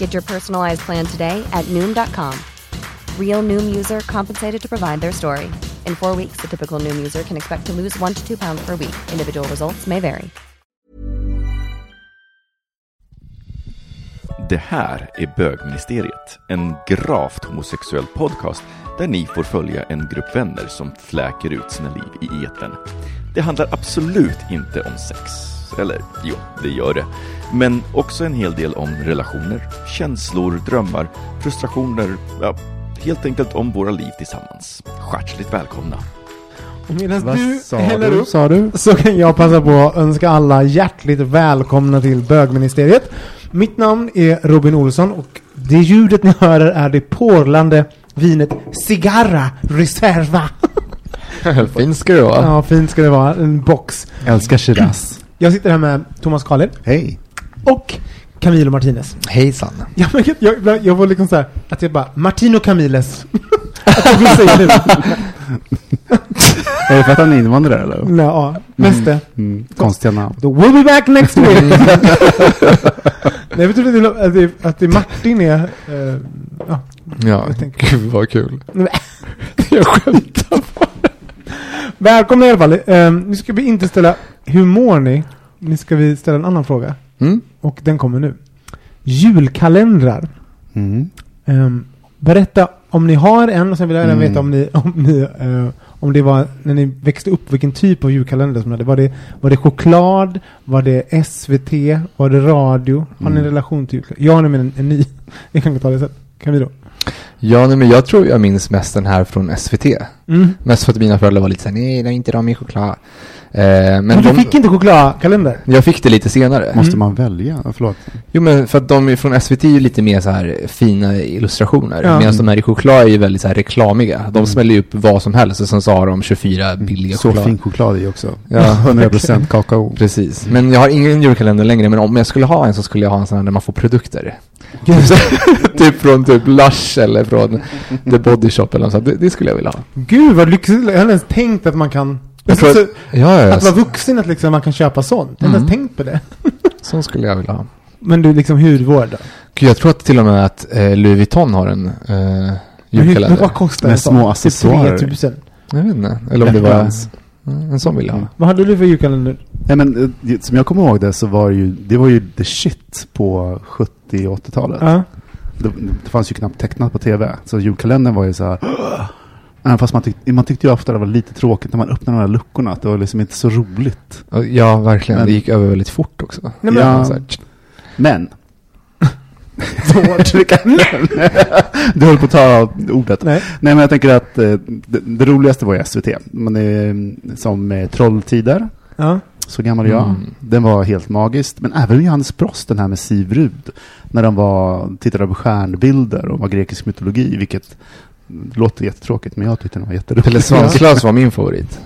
Get your personalized plan today at Noom.com. Real Noom user compensated to provide their story. In four weeks, the typical Noom user can expect to lose one to two pounds per week. Individual results may vary. Det här är Bögministeriet, en gravt homosexuell podcast där ni får följa en grupp vänner som fläker ut sina liv i eten. Det handlar absolut inte om sex. Eller jo, det gör det. Men också en hel del om relationer, känslor, drömmar, frustrationer, ja, helt enkelt om våra liv tillsammans. Hjärtligt välkomna! Och medan Vad du sa häller du? upp Sa du? så kan jag passa på att önska alla hjärtligt välkomna till bögministeriet. Mitt namn är Robin Olsson och det ljudet ni hör är det porlande vinet Cigarra Reserva. Fint ska det vara. Ja, fint ska det vara. En box. Älskar Shiraz. Jag sitter här med Thomas Kahler Hej. och Camilo Martinez. Hejsan. Ja, men jag, jag, jag var liksom så här, att jag bara, Martino Camiles. att jag vill säga det. Är det för att han är invandrare eller? Nej, ja, mest det. Mm, konstiga namn. Då we'll be back next week! Nej, jag tror att det, att det, Martin är... eh, ja, Ja, Jag gud vad kul. Jag skämtar. Välkomna i alla fall. Eh, nu ska vi inte ställa hur mår ni? Nu ska vi ställa en annan fråga. Mm? Och den kommer nu. Julkalendrar. Mm. Ehm, berätta om ni har en och sen vill jag även Mm. veta om ni, om ni eh, om det var när ni växte upp vilken typ av julkalender som ni hade. Var det, var det choklad? Var det SVT? Var det radio? Har ni en Mm. relation till julkalender? Jag har nämligen en, en ny. Vi kan ta det sen. Kan vi då? Ja, nej, men jag tror jag minns mest den här från SVT. Mm. Mest för att mina föräldrar var lite såhär, nej, nej inte de i choklad. Eh, men Men du de, fick inte chokladkalender? jag fick det lite senare. Måste Mm. man välja? Ja, Förlåt. Jo, men för att de är från SVT är ju lite mer så här fina illustrationer. Ja. Medan de här i choklad är ju väldigt så här reklamiga. De Mm. smäller ju upp vad som helst och sen så har de 24 billiga Så choklad. fin choklad i också. Ja. 100% kakao. Precis. Men jag har ingen julkalender längre, men om jag skulle ha en så skulle jag ha en sån här där man får produkter. typ från typ Lush eller från The Body Shop eller något sånt. Det, det skulle jag vilja ha. Gud vad lyxigt. Jag inte ens tänkt att man kan... Jag tror så, att- Ja, ja, att vara vuxen, att liksom man kan köpa sånt. Jag har inte ens tänkt på det. Så skulle jag vilja ha. Men du, liksom hudvård då? Jag tror att till och med att eh, Louis Vuitton har en eh, Men hur- julkalender. Vad kostar Med en sån? små Typ accessoarer. 3000. Jag vet inte. Eller om det var... Mm, En sån vill jag ha. Vad hade du för julkalender? Nej men eh, som jag kommer ihåg det så var det ju, det var ju the shit på 70 och 80-talet. Ja. Det, det fanns ju knappt tecknat på tv. Så julkalendern var ju så här. Även fast man, tyck, man tyckte ju ofta det var lite tråkigt när man öppnade de här luckorna. Att det var liksom inte så roligt. Ja, verkligen. Men- Det gick över väldigt fort också. Nej, men- Ja. Så här, Men. du höll på att ta ordet. Nej. Nej men jag tänker att eh, det, det roligaste var ju SVT. Det, är, som eh, Trolltider. Ja. Så gammal jag. Mm. Den var helt magiskt. Men även Johannes Brost, den här med Siv Rud. När de var, tittade på stjärnbilder och var grekisk mytologi. Vilket låter jättetråkigt, men jag tyckte den var jätterolig. Pelle Svanslös var min favorit.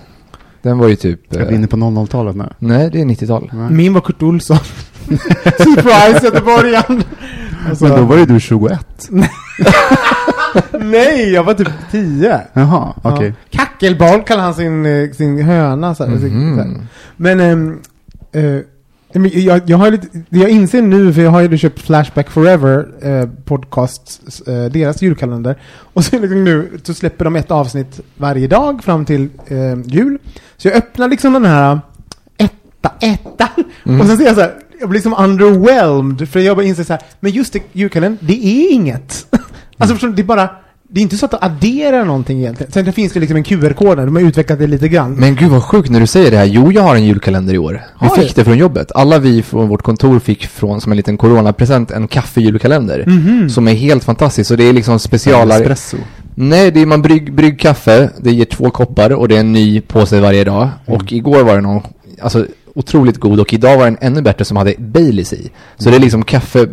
Den var ju typ... Är vi inne på 00-talet nu? nej, det är 90-tal. Nej. Min var Kurt Olsson. Surprise göteborgaren! Alltså, Men då var ju du 21. Nej, jag var typ 10. Jaha, okej. Ja. Kackelboll kallar han sin, eh, sin höna. Så här, Mhm. så här. Men ehm, eh, men jag, jag har lite, jag inser nu, för jag har ju köpt Flashback Forever eh, podcast, eh, deras julkalender. Och så liksom nu så släpper de ett avsnitt varje dag fram till eh, jul. Så jag öppnar liksom den här etta, etta. Mm. Och sen ser jag så här, jag blir liksom underwhelmed. För jag bara inser så här, men just det, julkalendern, det är inget. alltså förstår du, det är bara det är inte så att de adderar någonting egentligen. Sen finns det liksom en QR-kod där, de har utvecklat det lite grann. Men gud vad sjukt när du säger det här. Jo, jag har en julkalender i år. Vi Har fick det från jobbet. Alla vi från vårt kontor fick från, som en liten coronapresent, en kaffejulkalender. Mhm. Som är helt fantastisk. Och det är liksom specialare. Espresso. Nej, det är man brygg, brygg kaffe, det ger två koppar och det är en ny påse varje dag. Mm. Och igår var det någon, alltså otroligt god och idag var den ännu bättre som hade Baileys i. Så det är liksom kaffe,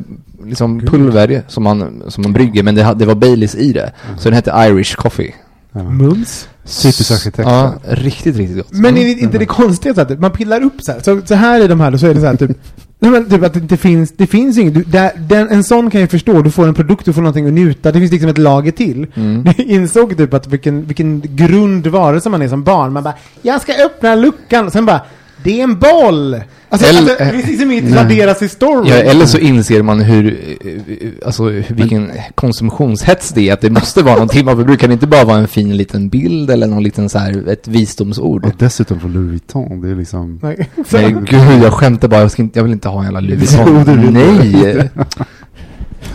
liksom pulver som man, som man brygger men det, det var Baileys i det. Så den hette Irish Coffee. Ja. Mums. Typiskt arkitekt. Ja, riktigt, riktigt gott. Men är det inte det konstiga så att man pillar upp så här? Så, så här i de här då, så är det så här typ Nej men typ att det inte finns, det finns inget, du, där, den, en sån kan jag förstå, du får en produkt, du får någonting att njuta, det finns liksom ett lager till. Mm. Jag insåg typ att vilken, vilken grund varelse man är som barn, man bara Jag ska öppna luckan, och sen bara Det är en boll! Alltså, Eller- alltså det finns liksom inget raderas i story. Ja, eller så inser man hur, eh, alltså vilken konsumtionshets det är. Att det måste vara någonting man kan inte bara vara en fin liten bild eller någon liten så här, ett visdomsord. Och dessutom från Louis Vuitton. Det är liksom... Nej. Nej, gud, jag skämtar bara. Jag, ska inte, jag vill inte ha en jävla Louis Vuitton. Nej!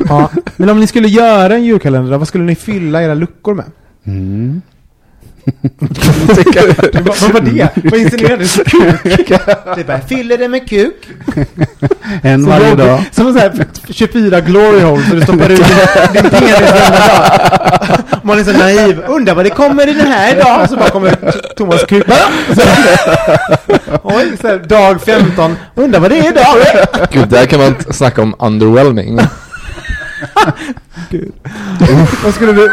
ja. Men om ni skulle göra en julkalender, vad skulle ni fylla era luckor med? Mm. vad, vad var det? Vad insinuerade du? Kuk? Det bara, fyller det med kuk? En Så varje dag. Som så här 24 glory holes så du stoppar ut din, din penis dag. Man är så naiv. Undrar vad det kommer i den här idag? Så bara kommer Thomas kuk. Oj, så här, dag 15. Undrar vad det är idag? Gud, där kan man snacka om underwhelming. Vad skulle du...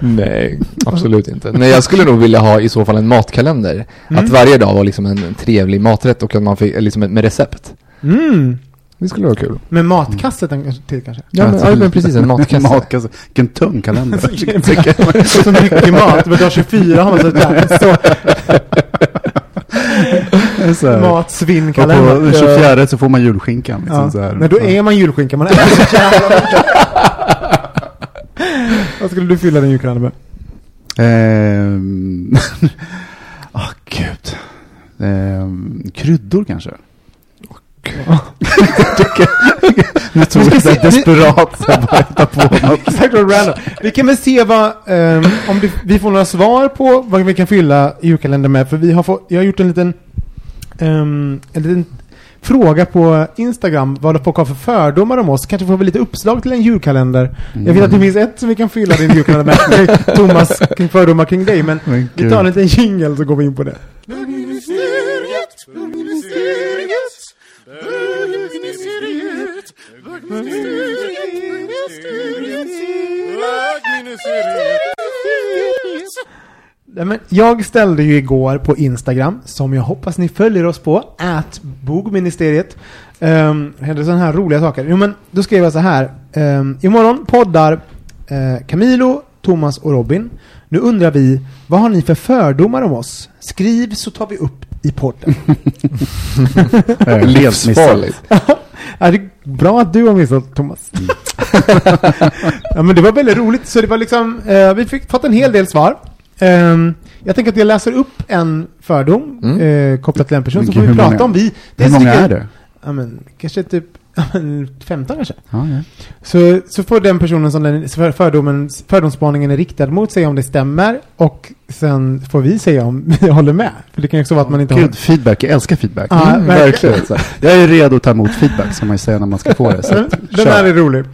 Nej, absolut inte. Nej, jag skulle nog vilja ha i så fall en matkalender. Att varje dag var liksom en trevlig maträtt och att man fick, liksom med recept. Mm. Det skulle vara kul. Med matkasse kanske- till kanske? Ja, men, ja, men precis, en matkasse. Matkasse. Vilken tung kalender. Så mycket mat. Men dag 24 har man så, där, så så här. Och på matsvinnkalender. den 24 så får man julskinkan. Liksom, Ja, så här. men då är man julskinka. Man är så jävla mycket. Vad skulle du fylla din julkalender med? Ehm... Åh, gud. Ehm, kryddor kanske? Nu tog jag så desperat så jag bara hittade på något. Exakt vad random. Vi kan väl se vad, ehm, om det, vi får några svar på vad vi kan fylla julkalendern med. För vi har fått, jag har gjort en liten, ehm, en liten fråga på Instagram vad folk har för fördomar om oss. Kanske får vi lite uppslag till en julkalender. Jag vet att det finns ett som vi kan fylla din julkalender med. Thomas, kring fördomar kring dig. Men vi tar en liten jingle så går vi in på det. Nej, men jag ställde ju igår på Instagram, som jag hoppas ni följer oss på, at bogministeriet. Ehm, um, hände sådana här roliga saker. Jo men, då skrev jag så här. Um, imorgon poddar uh, Camilo, Thomas och Robin. Nu undrar vi, vad har ni för fördomar om oss? Skriv så tar vi upp i. Eh, missat. Livsfarligt. Ja, det är bra att du har missat Thomas. ja, men det var väldigt roligt. Så det var liksom, eh, vi fick fått en hel del svar. Ehm, jag tänker att jag läser upp en fördom Mm. eh, kopplat till en person, så får vi hur prata många- om vi. Hur dels många är det? Ja, men, kanske typ 15 kanske. Ja, ja. Så, så får den personen som den för- fördomen, fördomsspaningen är riktad mot säga om det stämmer och sen får vi säga om vi håller med. För det kan ju också vara att man inte Gud, feedback. Jag älskar feedback. Ja, Mm, verkligen. verkligen. Jag är redo att ta emot feedback, som man ju säger när man ska få det. Så Den, att, den här är rolig.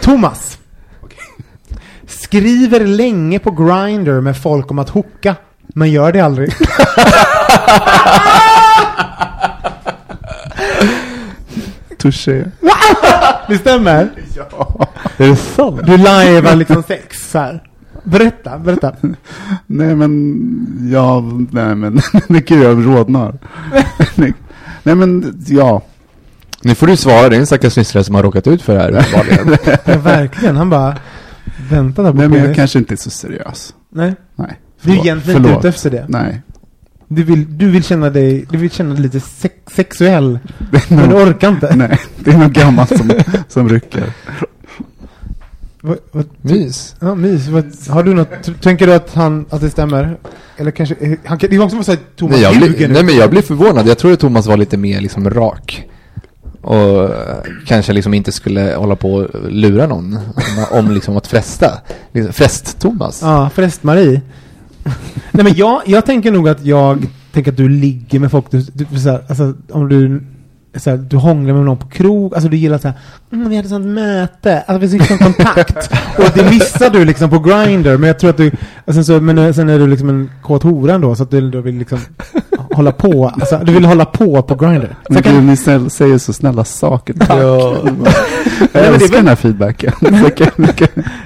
Thomas. Skriver länge på Grindr med folk om att hooka, men gör det aldrig. Touché. Det stämmer? Är det sant? Du lajvar liksom sex så här. Berätta, berätta. Nej men, ja, nej men, gud jag rodnar. nej, men, ja. Nu får du svara, det är en stackars lyssnare som har råkat ut för det här uppenbarligen. Ja, verkligen. Han bara, vänta där på Nej men jag kanske inte är så seriös. Nej. Nej. Du är Förlåt. egentligen inte ute efter det. Nej. Du vill, du vill känna dig, du vill känna dig lite sex, sexuell. Det är Men du orkar inte. nej, det är nog gammalt som, som rycker. Vad, vad, Mys. ja, mys. Vad, har du något, tänker du att han, att det stämmer? Eller kanske, eh, han, kan- det är också så att Thomas Nej jag, nu. nej men jag blir förvånad. Jag trodde Thomas var lite mer liksom rak. Och eh, kanske liksom inte skulle hålla på och lura någon om, om liksom att fresta. Liksom, Frest-Thomas. Ja, Frest-Marie. Nej men jag, jag tänker nog att jag tänker att du ligger med folk, du, du, så här, alltså, om du så du hånglar med någon på krog, alltså du gillar så här, mm, vi hade sånt möte, alltså vi fick sån kontakt. och det missar du liksom på Grindr, men jag tror att du, alltså, så, men sen är du liksom en kåt hora ändå, så att du, du vill liksom hålla på, alltså du vill hålla på på Grindr. Men kan- gud, ni snäll, säger så snälla saker. Tack. Ja. Jag älskar väl- den här feedbacken.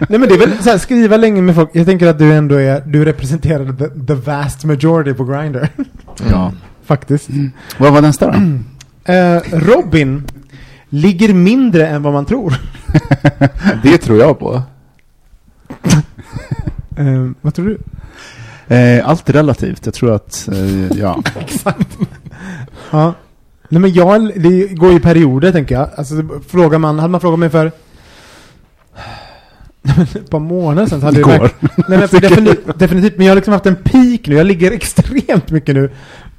Nej men det är väl så här, skriva länge med folk, jag tänker att du ändå är, du representerar the, the vast majority på Grindr. Ja. Faktiskt. Vad var nästa då? Eh, Robin ligger mindre än vad man tror. Det tror jag på. Eh, vad tror du? Eh, allt är relativt. Jag tror att, eh, ja. Exakt. ja. Nej men jag, det går i perioder tänker jag. Alltså frågar man, hade man frågat mig för ett par månader sedan så hade Igår. verkligen- Nej men definitivt, definitivt, men jag har liksom haft en peak nu. Jag ligger extremt mycket nu.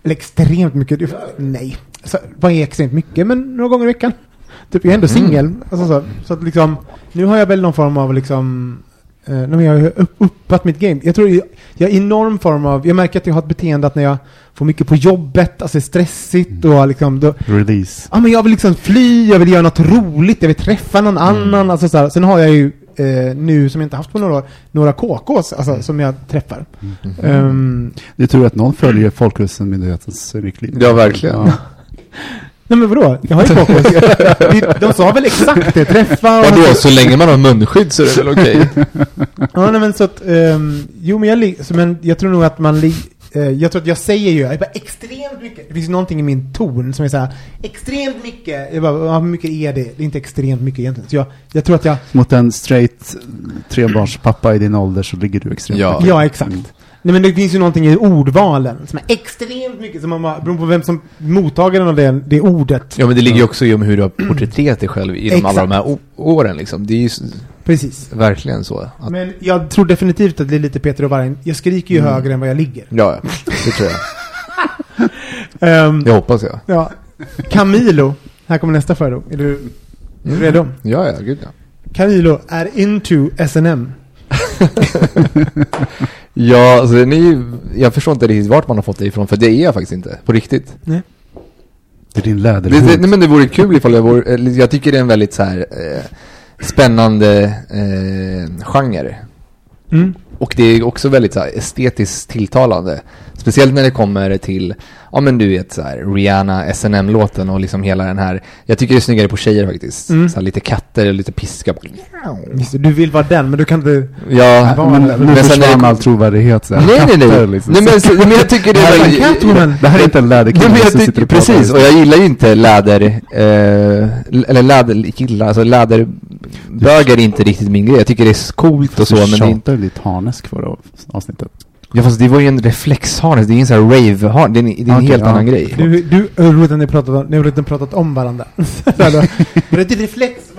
Eller extremt mycket, nej. Så, vad är extremt mycket? Men några gånger i veckan. Typ jag är ändå singel. Alltså så, så att liksom, nu har jag väl någon form av liksom Eh, nej, jag har upp, uppat mitt game. Jag tror jag, jag är enorm form av, jag märker att jag har ett beteende att när jag får mycket på jobbet, alltså är stressigt och liksom, då, Release. ja men jag vill liksom fly, jag vill göra något roligt, jag vill träffa någon annan, alltså så här. Sen har jag ju eh, nu, som jag inte haft på några år, några KKs, alltså som jag träffar. Ehm, Det är tur att någon följer Folkhälsomyndighetens riktlinjer. Ja, verkligen. Ja. Nej men vadå? Jag har ju KKs. De- De sa väl exakt det, träffa och... Vadå, så länge man har munskydd så är det väl okej? Ja, nej, men så att, ehm, jo men jag, så, men jag tror nog att man, li- eh, jag tror att jag säger ju, jag bara extremt mycket, det finns någonting i min ton som är såhär, extremt mycket, jag bara, hur mycket är det? Det är inte extremt mycket egentligen. Så jag, jag tror att jag, Mot en straight trebarnspappa i din ålder så ligger du extremt Ja. mycket. ja exakt. Nej men det finns ju någonting i ordvalen som är extremt mycket, som man bara, beroende på vem som mottagaren av det, det ordet. Ja men det ligger ju också i om hur du har porträtterat dig själv genom alla de här åren liksom. Det är ju Precis. verkligen så. Att, Men jag tror definitivt att det är lite Peter och Vargen. Jag skriker ju högre än vad jag ligger. ja, det tror jag. Ehm, Jag hoppas jag. ja. Camilo, här kommer nästa fördom. Är du, är du redo? Ja, ja, gud ja. Camilo är into SNM. Ja, alltså den är ju, jag förstår inte riktigt vart man har fått det ifrån, för det är jag faktiskt inte, på riktigt. Det är din Det, läderhund. det, nej men det vore kul ifall jag vore, eller jag tycker det är en väldigt så här eh, spännande eh, genre. Mm. Och det är också väldigt så här, estetiskt tilltalande. Speciellt när det kommer till, ja men du vet så här, Rihanna, SNM-låten och liksom hela den här. Jag tycker det är snyggare på tjejer faktiskt. Mm. Så här, lite katter och lite piska. Du vill vara den, men du kan inte... Ja, men, men nu sen försvann all trovärdighet. så här. Nej, nej, nej. Katter, liksom. nej men, så, men jag tycker det Det här är väldigt... Catwoman. Det här är inte en läderkille men som sitter pratar. precis, och jag gillar ju inte läder, eh, eller läder, gillar, alltså läderbögar är inte riktigt min grej. Jag tycker det är coolt och så, du men det är inte... tjatade lite harnesk förra avsnittet. Ja fast det var ju en reflexharness, det är ingen sån här rave-harness, det är en, det är en Okej, helt ja. annan grej. Du, du och roligt att ni pratat om, ni har inte pratat om varandra. Men det är reflex,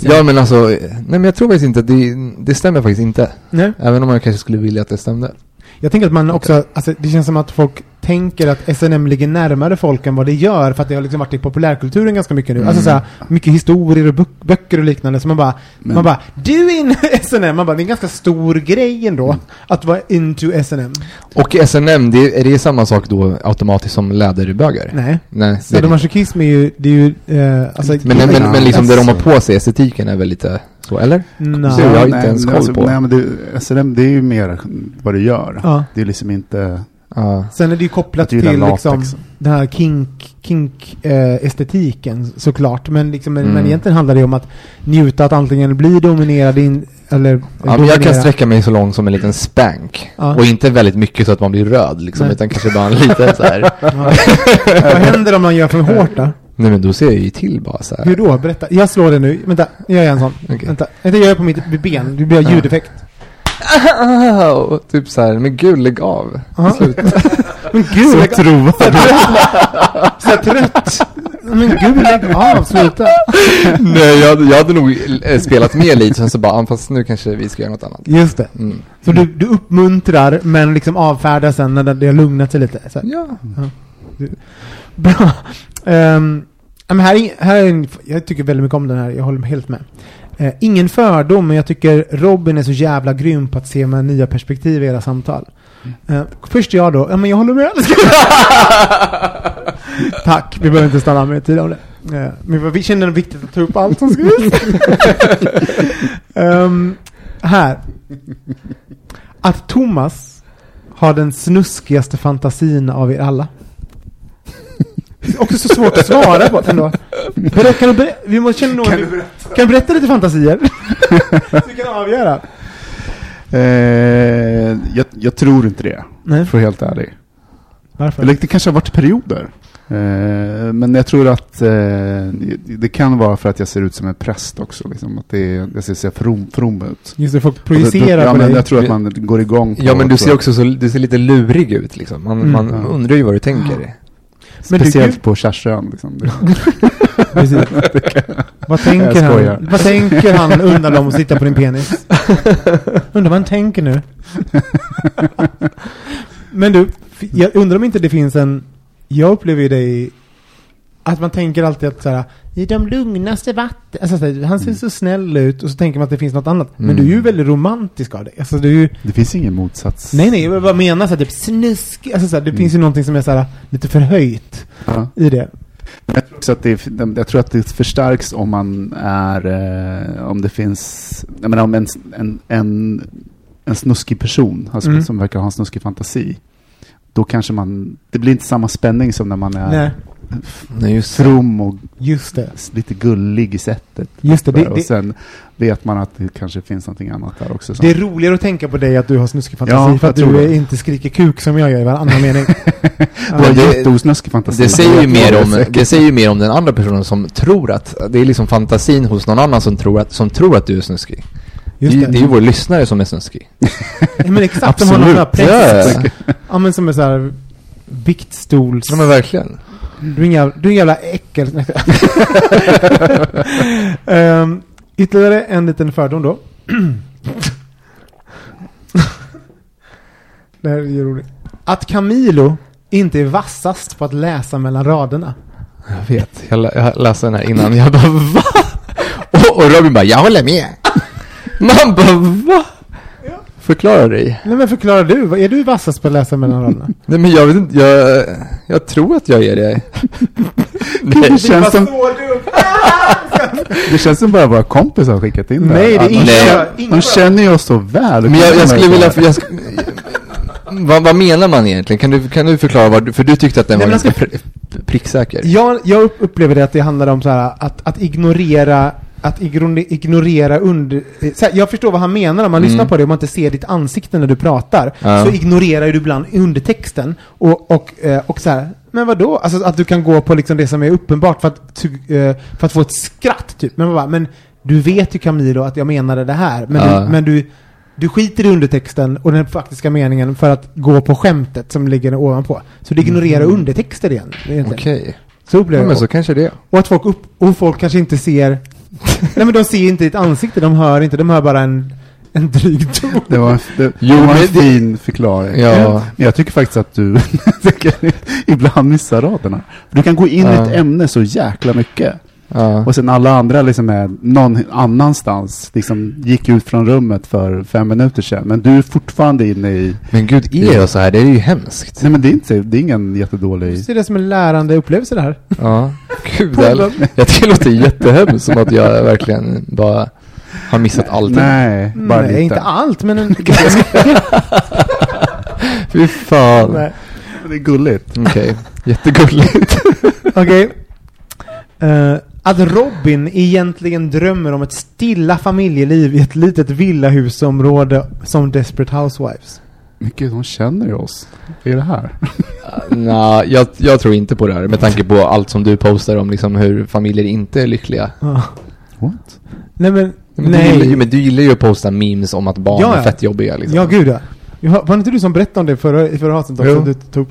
Ja men alltså, nej men jag tror faktiskt inte att det, det stämmer faktiskt inte. Nej. Även om jag kanske skulle vilja att det stämde. Jag tänker att man också, alltså, det känns som att folk tänker att SNM ligger närmare folk än vad det gör, för att det har liksom varit i populärkulturen ganska mycket nu. Alltså såhär, mycket historier och böcker och liknande, så man bara, Men- man bara, du är in SNM, man bara, det är en ganska stor grej ändå, att vara into SNM. Och SNM, det, är det samma sak då automatiskt som läderbögar? Nej. Nej. Sadomasochism är ju, det är ju, eh, alltså... Men, men, men, liksom det de har alltså. på sig, estetiken är väl lite så, eller? Nej. Så jag har inte nej, ens koll på. Nej, men det, SRM, det är ju mer vad du gör. Ja. Det är liksom inte... Ja. Sen är det ju kopplat till liksom, den här kink, kink eh, estetiken såklart. Men, liksom, men, Mm. men egentligen handlar det om att njuta att antingen bli dominerad in, eller Ja, men jag kan dominera. sträcka mig så långt som en liten spank. Ja. Och inte väldigt mycket så att man blir röd liksom, Nej. utan kanske bara en liten så här. Ja. Vad händer om man gör för hårt då? Nej men då ser jag ju till bara så här. Hur då? Berätta. Jag slår det nu. Vänta, jag gör en sån. Okej. Vänta. Vänta, jag gör på mitt ben. Det blir ljudeffekt. Au! Typ så här, men gud lägg av. Ja. Men gud, Så lägg tro. Så trött. Men gud, lägg av. Sluta. Nej jag, hade- jag hade nog eh, spelat med lite, sen så bara, ah, fast nu kanske vi ska göra något annat. Just det. Mm. Så du, du uppmuntrar, men liksom avfärdar sen när det har lugnat sig lite. Så här. Ja. Bra. Men här, är- här är en, jag tycker väldigt mycket om den här, jag håller helt med. Eh, ingen fördom, men jag tycker Robin är så jävla grym på att se med nya perspektiv i era samtal. Eh, först jag då, ja men jag håller med. Tack, vi behöver inte stanna med tid om det. Eh, men vi känner det viktigt att ta upp allt som skrivs. Ehm, här. Att Thomas har den snuskigaste fantasin av er alla. Också så svårt att svara på ändå. Ber- Kan du ber- vi måste känna någon, kan, du kan du berätta lite fantasier? Så vi kan avgöra. Eh, jag, jag tror inte det, Nej, för att vara helt ärlig. varför? Eller det kanske har varit perioder. Eh, men jag tror att eh, det kan vara för att jag ser ut som en präst också. Liksom, att det, jag ser så from, from ut. Just det, folk då- projicerar ja, på men dig. Jag tror att man går igång på Ja men du ser också så, du ser lite lurig ut liksom. Man, Mm. man undrar ju vad du tänker. Men du- Speciellt på Kärsön. Liksom. Vad, tänker han, vad tänker han undrar de och sitta på din penis? undrar vad han tänker nu? Men du, jag undrar om inte det finns en... Jag upplever ju dig... Att man tänker alltid att såhär, i de lugnaste vatten... Alltså, han ser så snäll ut och så tänker man att det finns något annat. Men Mm. du är ju väldigt romantisk av dig. Alltså du ju... Det finns ingen motsats. Nej, nej, jag bara menar såhär typ snusk... Alltså det Mm. finns ju någonting som är såhär lite förhöjt Ja. i det. Jag tror, också att det, jag tror att det förstärks om man är, eh, om det finns, jag menar om en, en, en, en snuskig person, alltså Mm. som verkar ha en snuskig fantasi. Då kanske man, det blir inte samma spänning som när man är Nej, Nej just det. from och just det. lite gullig i sättet. Just det, det, och det, sen vet man att det kanske finns någonting annat där också. Det är roligare att tänka på dig att du har snuskig fantasi Ja, för att du det. inte skriker kuk som jag gör i varannan mening. Du har det- jätteosnuskig fantasi. Det säger, ju mer om, det säger ju mer om den andra personen som tror att, det är liksom fantasin hos någon annan som tror att, som tror att du är snuskig. Just det, det. är- det är ju vår lyssnare som är snuskig. Ja, men exakt, som har någon sån här Absolut. press. Ja. Ja men som är såhär viktstols... Ja men verkligen. Du är en jävla, du är en jävla äckel. um, ytterligare en liten fördom då. det här är ju roligt. Att Camilo inte är vassast på att läsa mellan raderna. Jag vet, jag, lä- jag läste den här innan, jag bara va? Och, och Robin bara, jag håller med. Man bara va? Förklara dig. Nej men förklara du, är du vassast på att läsa mellan raderna? Nej men jag vet inte, jag, jag tror att jag är det. Nej. Det känns, som, det känns som bara våra kompisar har skickat in Nej, det är ingen- Nej. De känner ju oss så väl. Men jag, jag skulle vilja, jag sk vad, vad menar man egentligen? Kan du, kan du förklara vad du, för du tyckte att den Nej, var men ganska pri, pricksäker. Jag, jag upp- upplever det att det handlar om så här, att, att ignorera att igno- ignorera under... här, jag förstår vad han menar om man Mm. lyssnar på det och man inte ser ditt ansikte när du pratar. Ja. Så ignorerar du ibland undertexten. Och, och, eh, och så här, men vad då? Alltså att du kan gå på liksom det som är uppenbart för att, eh, för att få ett skratt typ. Men, bara, men du vet ju Camilo att jag menade det här. Men, Ja. du, men du, du skiter i undertexten och den faktiska meningen för att gå på skämtet som ligger ovanpå. Så du ignorerar undertexter igen. Mm. Okej. Så upplever Ja, men så kanske det. Och att folk, upp, och folk kanske inte ser... nej men de ser inte ditt ansikte, de hör inte, de hör bara en, en dryg ton. Det var, det, Jo, det var en det- fin förklaring. Ja. Men jag tycker faktiskt att du ibland missar raderna. Du kan gå in i Ja. ett ämne så jäkla mycket. Ja. Och sen alla andra liksom är någon annanstans. Liksom gick ut från rummet för fem minuter sedan. Men du är fortfarande inne i... Men gud, är jag så här? Det är ju hemskt. Nej men det är inte, det är ingen jättedålig... Ser det som en lärande upplevelse det här. Ja. Gud, jag, jag tycker det låter jättehemskt som att jag verkligen bara har missat allting. Nej, bara Nej, lite. inte allt, men en... Fy fan. Nej. Det är gulligt. Okej, jättegulligt. Okej. Eh, att Robin egentligen drömmer om ett stilla familjeliv i ett litet villahusområde som Desperate Housewives. Men gud, de känner ju oss. Vad är det här? Nej, jag, jag tror inte på det här med tanke på allt som du postar om liksom hur familjer inte är lyckliga. Ja. What? Nej men, Men du, gillar, ju- nej. men du gillar ju att posta memes om att barn Ja, är fett jobbiga liksom. Ja, gud ja. Var det inte du som berättade om det förra, i förra avsnittet också? Du tog,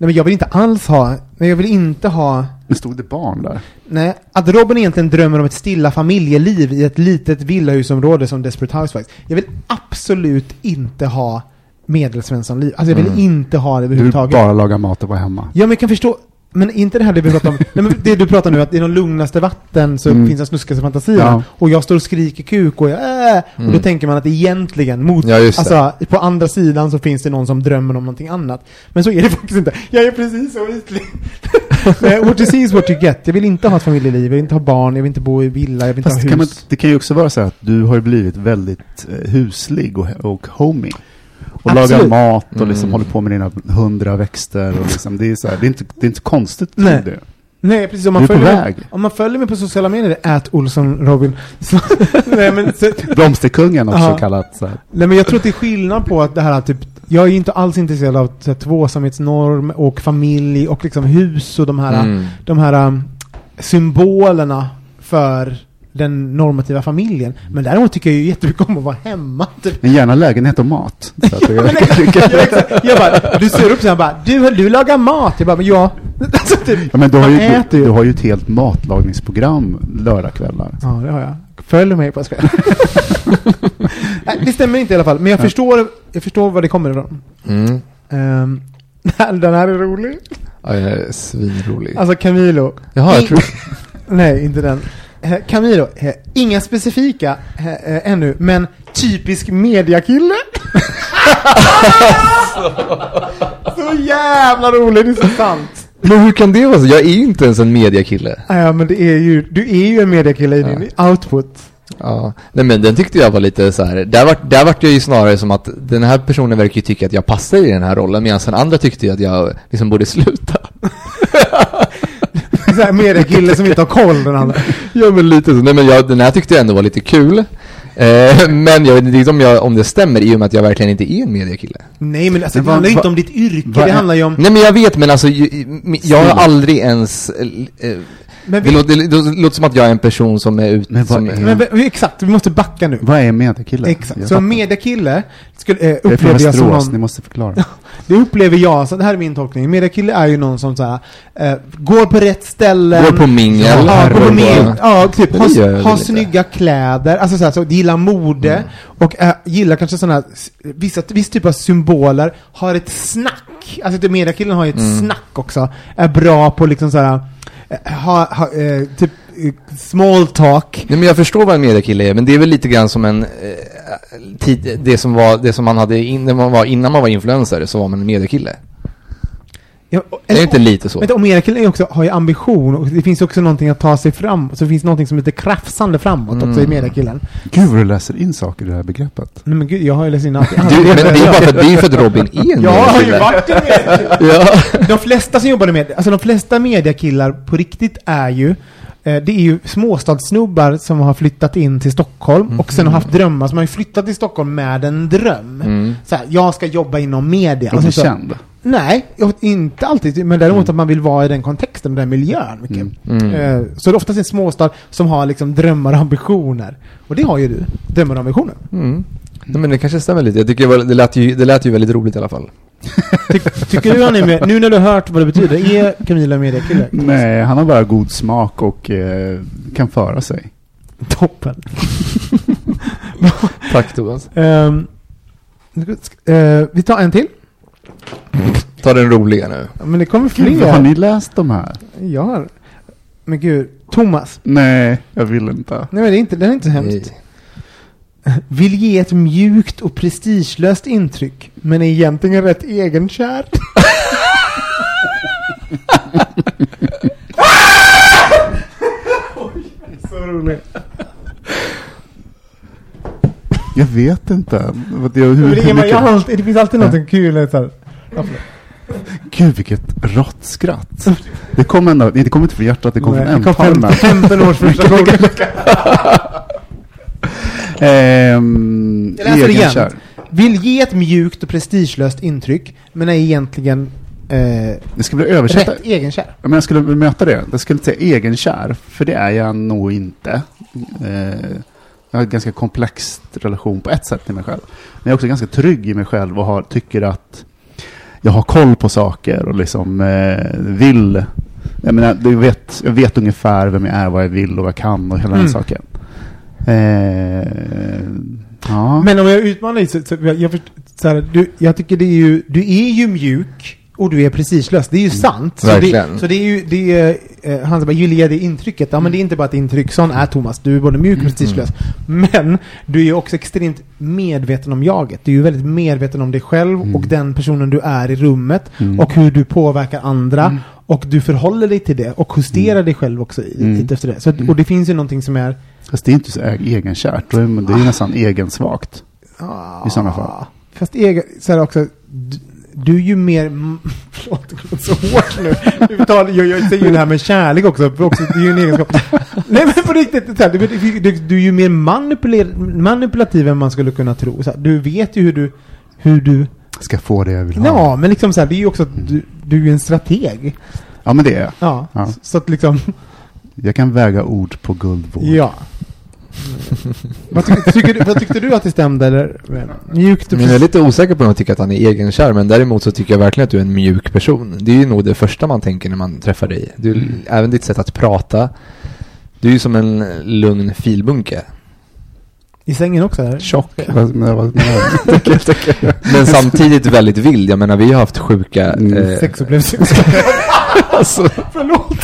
nej men jag vill inte alls ha, nej jag vill inte ha Men stod det barn där? Nej, att Robin egentligen drömmer om ett stilla familjeliv i ett litet villahusområde som Desperate Housewives. Jag vill absolut inte ha medelsvenssonliv. Alltså jag vill Mm. inte ha det Du vill överhuvudtaget. bara laga mat och vara hemma. Ja, men jag kan förstå. Men inte det här det vi pratar om. Nej, men det du pratar nu, att i de lugnaste vatten så Mm. finns den snuskigaste fantasierna. Ja. Och jag står och skriker kuk och jag äh, Och då Mm. tänker man att egentligen, mot, Ja, alltså på andra sidan så finns det någon som drömmer om någonting annat. Men så är det faktiskt inte. Jag är precis så ytlig. Men what you see is what you get. Jag vill inte ha ett familjeliv, jag vill inte ha barn, jag vill inte bo i villa, jag vill inte Fast ha det hus. kan, man, det kan ju också vara så här att du har blivit väldigt eh, huslig och, och homey. Och Absolut. lagar mat och liksom Mm. håller på med dina hundra växter. Och liksom, det, är så här, det, är inte, det är inte konstigt. Nej. Det. Nej, precis. Om man, följer. Mig, om man följer mig på sociala medier, ät Olsson Robin. Så, nej, men, så, Blomsterkungen också Ja. kallat. Så här. nej, men jag tror att det är skillnad på att det här typ, jag är inte alls intresserad av så här, tvåsamhetsnorm och familj och liksom hus och de här, Mm. de här um, symbolerna för den normativa familjen. Men däremot tycker jag ju jättemycket om att vara hemma. Typ. Men gärna lägenhet och mat. Så att jag, exakt. jag bara, du ser upp så här bara, du, du lagar mat. Jag bara, men ja. Alltså, typ, ja, men du, har ju, äter du, ju. du har ju ett helt matlagningsprogram lördagskvällar. Ja, det har jag. Följ mig på. Nej, det stämmer inte i alla fall. Men jag Ja. förstår, jag förstår var det kommer ifrån. Mm. Um, den här är rolig. Ja, jag är svinrolig. Alltså Camilo. Jaha, jag tror... Nej, inte den. Eh, Camilo, eh, inga specifika eh, ännu, men typisk mediakille. så jävla rolig, det är så sant. Men hur kan det vara så? Jag är ju inte ens en mediakille. Ja, men det är ju, du är ju en mediakille i din output. Ja, nej men den tyckte jag var lite så här. Där vart, där vart jag ju snarare som att den här personen verkar ju tycka att jag passar i den här rollen medan den andra tyckte ju att jag liksom borde sluta. Så här mediakille som inte har koll den andra. Ja men lite så. Nej men jag, den här tyckte jag ändå var lite kul. Eh, men jag vet inte om, jag, om det stämmer i och med att jag verkligen inte är en mediakille. Nej, men alltså, Men det handlar ju inte om ditt yrke, vad det handlar ju om... Nej men jag vet men alltså ju- jag har aldrig ens eh, eh, Men det, vi, låter, det låter som att jag är en person som är ute Men som, är- men, exakt, vi måste backa nu. Vad är mediakille? Exakt. Jag Så en fattar. mediakille skulle, eh, upplever jag som någon... ni måste förklara. Det upplever jag, så det här är min tolkning. En mediakille är ju någon som så här, eh, går på rätt ställen. går på mingel, Ja, går på mingel. Ja, typ. Det Har, har snygga kläder, alltså så, här, så gillar mode. Och äh, gillar kanske sådana här, vissa, viss typ av symboler. Har ett snack. Alltså typ mediakillen har ju ett Mm. snack också. Är bra på liksom så här, eh, ha, ha, eh, typ eh, small talk. Nej men jag förstår vad en mediakille är, men det är väl lite grann som en eh, tid, det som var, det som man hade in, man var, innan man var influencer, så var man en mediakille. Ja, Det är inte lite så? Vänta, och mediakillen är också, har ju ambition och det finns också någonting att ta sig fram. Så det finns någonting som heter krafsande framåt också i Mm. mediakillen. Gud vad du läser in saker i det här begreppet. Nej men gud, jag har ju läst in allt. Du, men det är ju bara för, det är för att Robin är en Jag har ju varit en. Ja. De flesta som jobbade med, alltså de flesta mediakillar på riktigt är ju eh, det är ju småstadssnubbar som har flyttat in till Stockholm och sen har haft drömmar som har ju flyttat till Stockholm med en dröm. Mm. Så här, jag ska jobba inom media. Och bli sen så, känd. Nej, jag- inte alltid. Men däremot att man vill vara i den kontexten och den miljön. Mycket. Mm. Eh, så det är oftast en småstad som har liksom drömmar och ambitioner. Och det har ju du. Drömmar och ambitioner. Mm. Nej, men det kanske stämmer lite. Jag tycker det, var, det, lät ju, det lät ju väldigt roligt i alla fall. Ty, tycker du han är med, nu när du har hört vad det betyder, är Camilla mediakille? Nej, han har bara god smak och eh, kan föra sig. Toppen. Tack Thomas. Ehm, eh, vi tar en till. Ta den roliga nu. Ja, Men det kommer Gud, fler. har ni läst de här? Jag har. Men gud. Thomas. Nej, jag vill inte. Nej men det är inte, den är inte så hemskt. Nej. Vill ge ett mjukt och prestigelöst intryck. Men är egentligen rätt egenkär. så roligt. Jag vet inte. Det, hur, det, är, hur jag mycket, alltid, det finns alltid något kul. Så här. Ja, gud, vilket råttskratt. Det kom ändå, det kom inte från hjärtat, det kom Nej, från det kom ändtarmen. 15 års frustration. Ehm, Jag läser igen. egenkär. Vill ge ett mjukt och prestigelöst intryck, men är egentligen eh, Jag skulle vilja översätta. rätt egenkär. Men jag skulle möta det. Jag skulle inte säga egenkär, för det är jag nog inte. Eh, jag har en ganska komplex relation på ett sätt till mig själv. Men jag är också ganska trygg i mig själv och har, tycker att jag har koll på saker och liksom eh, vill. Jag, menar, du vet, jag vet ungefär vem jag är, vad jag vill och vad jag kan och hela Mm. den saken. Eh, ja. Men om jag utmanar dig så, så jag, jag, så här, du, jag tycker det är ju, du är ju mjuk och du är prestigelös. Det är ju sant. Så det, så det är ju, det är, eh, han bara, ju det intrycket. Ja men det är inte bara ett intryck, sån är Thomas. Du är både mjuk och prestigelös. Men du är ju också extremt medveten om jaget. Du är ju väldigt medveten om dig själv och den personen du är i rummet. Och hur du påverkar andra. Och du förhåller dig till det och justerar dig själv också i, Mm. efter det. Så, och det finns ju någonting som är... Fast det är inte så egenkärt. Det är ju nästan egensvagt. Ah, I sådana fall. Fast egen, så här också, du, är ju mer, förlåt det låter så hårt nu. Jag, jag säger ju det här med kärlek också, också det är ju en egenskap. Nej men på riktigt, så du, du, du är ju mer manipulativ än man skulle kunna tro. Så du vet ju hur du, hur du, ska få det jag vill ha. ja men liksom så här, det är ju också att du, du är ju en strateg. Ja, men det är jag. Ja, Ja. så att liksom, Jag kan väga ord på guldvåg. ja. Vad, tyck, tycker vad tyckte du att det stämde eller? Mjukt Men jag är lite osäker på om jag tycker att han är egenkär, men däremot så tycker jag verkligen att du är en mjuk person. Det är ju nog det första man tänker när man träffar dig. Du, Mm. Även ditt sätt att prata. Du är ju som en lugn filbunke. I sängen också? Eller? Tjock. Men samtidigt väldigt vild. Jag menar, vi har haft sjuka... Mm. Eh, Sexupplevelser. alltså, Förlåt.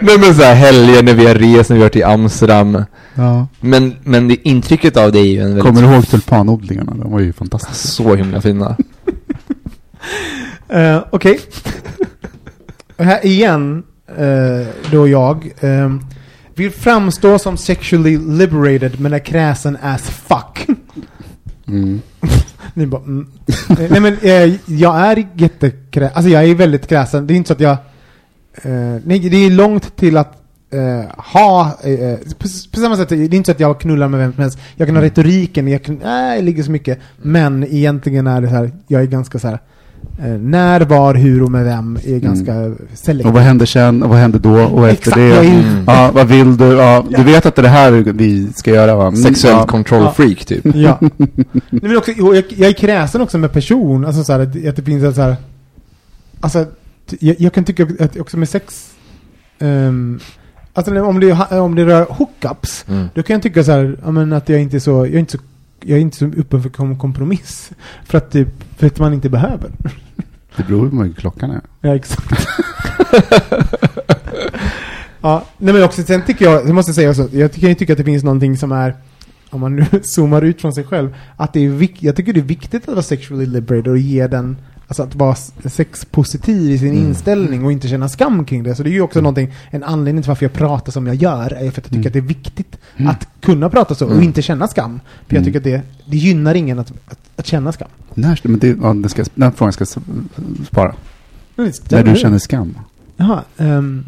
nej men så här helger när vi har rest, när vi har varit i Amsterdam. ja. Men, men det intrycket av dig är ju en väldigt... Kommer du ihåg tulpanodlingarna? De var ju fantastiska. Så himla fina. Uh, Okej. Här igen, eh, då jag, eh, vill framstå som sexually liberated men är kräsen as fuck. Mm. Ni bara, mm. Nej men eh, jag är jättekräsen, alltså jag är väldigt kräsen. Det är inte så att jag, eh, nej det är långt till att eh, ha, eh, på, på samma sätt, det är inte så att jag knullar med vem som helst. Jag kan ha retoriken, jag kan, äh, jag ligger så mycket. Men egentligen är det så här, jag är ganska så här. Eh, när, var, hur och med vem är ganska selektivt. Och vad händer sen? Och vad händer då? Och efter Exakt, det? Mm. Ja, vad vill du? Ja, du vet att det är det här vi ska göra va? Mm, Sexuellt ja. control Ja. freak typ. Ja. Nej, men också, jag, jag är kräsen också med person. Alltså så här, att, det finns så här... Alltså, jag, jag kan tycka att också med sex... Um, alltså om det, om det rör hookups. Mm. Då kan jag tycka så här, men att jag inte är så... Jag är inte så jag är inte så öppen för kom- kompromiss. För att, typ, för att man inte behöver. Det beror på hur mycket klockan är. Ja, exakt. ja, nej men också, sen tycker jag, jag måste säga också, jag kan ju tycka att det finns någonting som är, om man nu zoomar ut från sig själv, att det är vik- jag tycker det är viktigt att vara sexually liberated och ge den, alltså att vara sexpositiv i sin Mm. inställning och inte känna skam kring det. Så det är ju också någonting, en anledning till varför jag pratar som jag gör, är för att jag tycker Mm. att det är viktigt att kunna prata så och Mm. inte känna skam. För jag Mm. tycker att det, det gynnar ingen att, att, att känna skam. När, men det, ja, det ska, den frågan ska spara. När du känner skam. Jaha, ehm,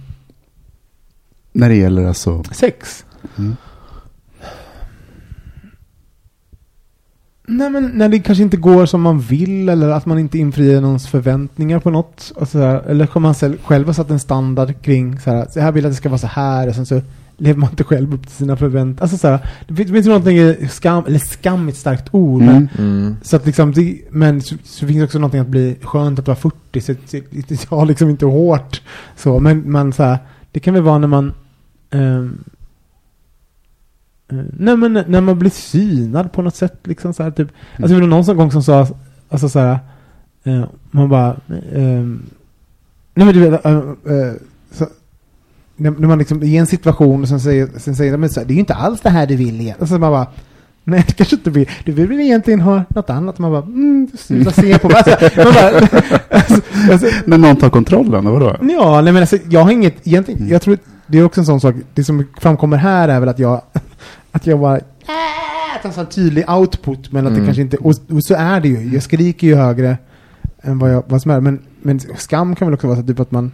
När det gäller alltså... sex. Mm. Nej men när det kanske inte går som man vill eller att man inte infriar någons förväntningar på något. Och så här, eller om man själv har satt en standard kring så här, så här vill jag att det ska vara så här och sen så lever man inte själv upp till sina förväntningar. Alltså så här, det finns, det finns någonting, skam, eller skam är ett starkt ord. Men, Mm. Mm. så att liksom, det, men så, så finns det också någonting att bli skönt att vara 40, så det har liksom inte hårt så, men man så här, det kan väl vara när man eh, nej men när man blir synad på något sätt liksom så här typ, alltså det var någon sån gång som sa, alltså så här, eh, man bara, ehm, nej men du vet, eh, eh, så, när, när man liksom i en situation och sen säger, sen säger de, men så här, det är ju inte alls det här du vill igen. Och så man bara, nej det kanske inte vill. Du vill väl egentligen ha något annat. Man bara, mm, sluta se på mig. Alltså, man bara, alltså, alltså, När någon tar kontrollen, vadå? Ja, nej men alltså, jag har inget, egentligen, jag tror, det är också en sån sak, det som framkommer här är väl att jag, att jag bara, äh, att en sån tydlig output, men att det Mm. kanske inte, och, och så är det ju, jag skriker ju högre än vad, jag, vad som är, men, men skam kan väl också vara så typ att man,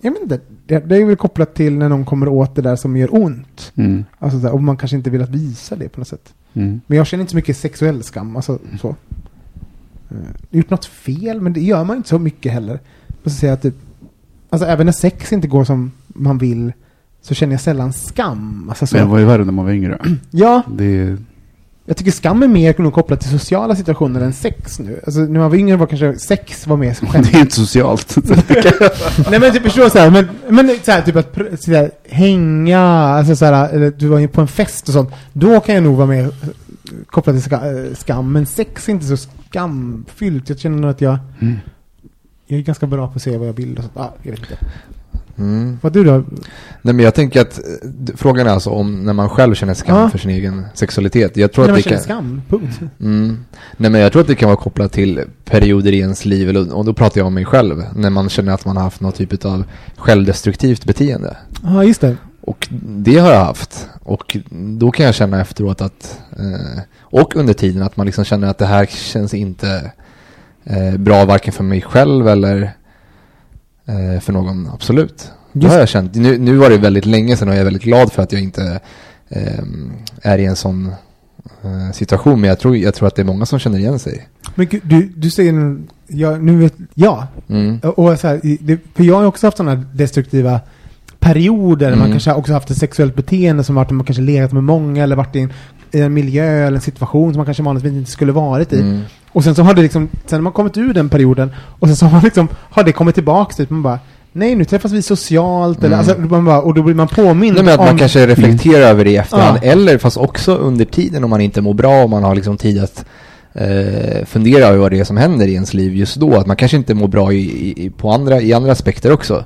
jag vet inte, det, det är väl kopplat till när någon kommer åt det där som gör ont. Mm. Alltså och man kanske inte vill att visa det på något sätt. Mm. Men jag känner inte så mycket sexuell skam, alltså så. Eh, Gjort något fel, men det gör man inte så mycket heller. Och så säger jag typ, alltså även när sex inte går som man vill, så känner jag sällan skam. Alltså så. Men var ju värre när man var yngre. Ja, Det är... jag tycker skam är mer nog kopplat till sociala situationer än sex nu. Alltså när man var yngre var kanske sex var mer skämt. Det är inte socialt. Nej men typ förstår så här, men, men så här, typ att så här, hänga, alltså så här, eller du var ju på en fest och sånt. Då kan jag nog vara mer eh, kopplad till eh, skam. Men sex är inte så skamfyllt. Jag känner nog att jag, Mm. jag är ganska bra på att se vad jag vill och sånt. Ah, jag vet inte. Mm. Vad du då? Nej men jag tänker att eh, frågan är alltså om när man själv känner skam Ja. för sin egen sexualitet. Jag tror När att man det känner kan... skam, punkt. Mm. Nej men jag tror att det kan vara kopplat till perioder i ens liv, eller- och då pratar jag om mig själv, när man känner att man har haft någon typ av självdestruktivt beteende. Ja, just det. Och det har jag haft. Och då kan jag känna efteråt att, eh, och under tiden att man liksom känner att det här känns inte eh, bra varken för mig själv eller eh, för någon, absolut. Det Just- har jag känt. Nu, nu var det väldigt länge sedan och jag är väldigt glad för att jag inte eh, är i en sån eh, situation. Men jag tror, jag tror att det är många som känner igen sig. Men gud, du, du säger nu, ja, nu vet, ja. Mm. Och så här, det, för jag har också haft sådana destruktiva perioder. där Man Mm. kanske har också haft ett sexuellt beteende som varit man kanske legat med många eller varit i en, i en miljö eller en situation som man kanske vanligtvis inte skulle varit i. Mm. Och sen så har det liksom, sen har man kommit ur den perioden och sen så har, liksom, har det kommit tillbaka typ, man bara Nej, nu träffas vi socialt eller, Mm. alltså, man bara, och då blir man påmind Nej, men att om... man kanske reflekterar över det i efterhand. Ja. Eller fast också under tiden om man inte mår bra och man har liksom tid att eh, fundera över vad det är som händer i ens liv just då. Att man kanske inte mår bra i, i, på andra, i andra aspekter också.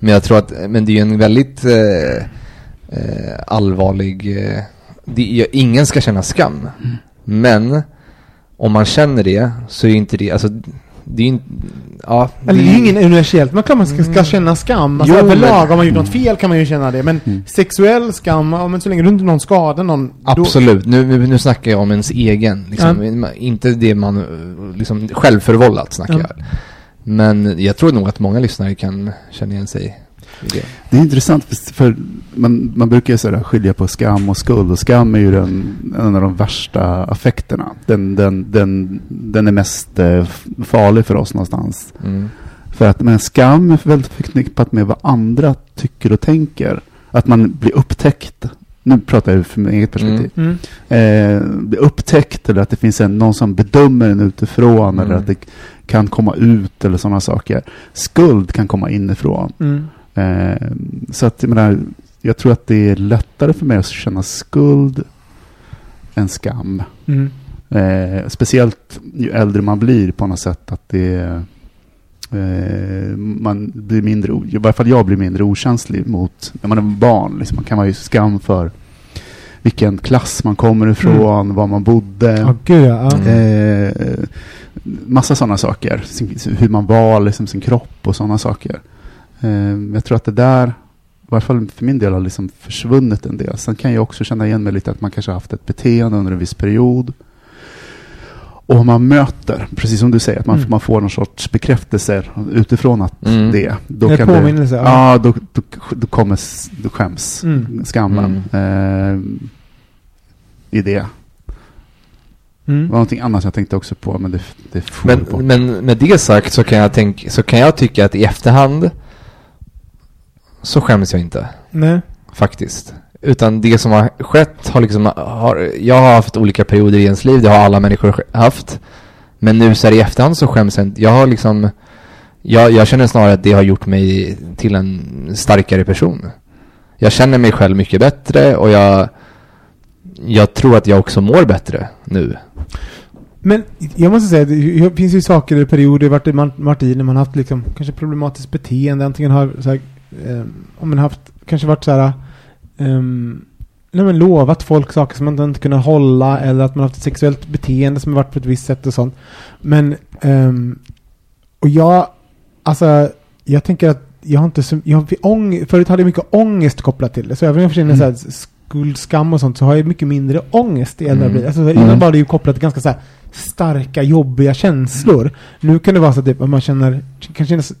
Men jag tror att, men det är ju en väldigt eh, eh, allvarlig... Eh, det, ingen ska känna skam. Men om man känner det så är inte det, alltså det är ju inte, ja. Eller det är ingen universellt, men klart man ska, ska känna skam. Alltså Jo, överlag, men- om man gjort något fel kan man ju känna det. Men sexuell skam, ja, men så länge du inte någon skadar någon... då- Absolut, nu, nu nu snackar jag om ens egen, liksom, inte det man, liksom självförvållat snackar Ja. jag. Men jag tror nog att många lyssnare kan känna igen sig det. Är intressant, för- man, man brukar ju sådär skilja på skam och skuld. Och skam är ju den, en av de värsta affekterna. Den, den, den, den är mest eh, farlig för oss någonstans. Mm. För att men skam är väldigt förknippat med vad andra tycker och tänker. Att man blir upptäckt. Nu pratar jag för mitt eget perspektiv. Mm. Eh, blir upptäckt eller att det finns en, någon som bedömer en utifrån. Mm. Eller att det kan komma ut eller sådana saker. Skuld kan komma inifrån. Mm. Eh, så att jag menar, jag tror att det är lättare för mig att känna skuld än skam. Mm. Eh, speciellt ju äldre man blir på något sätt att det eh, man blir mindre, i varje fall jag blir mindre okänslig mot när man är barn. Liksom, man kan vara ju skam för vilken klass man kommer ifrån, var man bodde. Ja, gud ja. ja. Mm. Eh, massa sådana saker. Sin, hur man var, liksom sin kropp och sådana saker. Eh, jag tror att det där, i varje fall för min del, har liksom försvunnit en del. Sen kan jag också känna igen mig lite att man kanske har haft ett beteende under en viss period. Och om man möter, precis som du säger, att man, Mm. man får någon sorts bekräftelse utifrån att Mm. det. Då En kan påminnelse, det, ja. ja. då, då, då kommer, då skäms Mm. skammen. Eh, I det. Det Mm. var någonting annat jag tänkte också på, men det, det. Men, men med det sagt så kan jag tänka, så kan jag tycka att i efterhand så skäms jag inte. Nej. Faktiskt. Utan det som har skett har liksom, har, jag har haft olika perioder i ens liv, det har alla människor haft. Men nu så här i efterhand så skäms jag inte. Jag har liksom, jag, jag känner snarare att det har gjort mig till en starkare person. Jag känner mig själv mycket bättre och jag, jag tror att jag också mår bättre nu. Men jag måste säga, det det finns ju saker i perioder vart man varit i när man haft liksom kanske problematiskt beteende. Antingen har så här, om man haft, kanske varit så här, ehm, nej men lovat folk saker som man inte kunnat hålla eller att man haft ett sexuellt beteende som har varit på ett visst sätt och sånt. Men, ehm, och jag, alltså, jag tänker att jag har inte så, jag har ång, förut hade jag mycket ångest kopplat till det. Så även om jag känner så här skuld, skam och sånt så har jag mycket mindre ångest i äldre Mm. Alltså, innan var det ju kopplat till ganska så här starka, jobbiga känslor. Nu kan det vara så att typ, att man känner, kan kännas,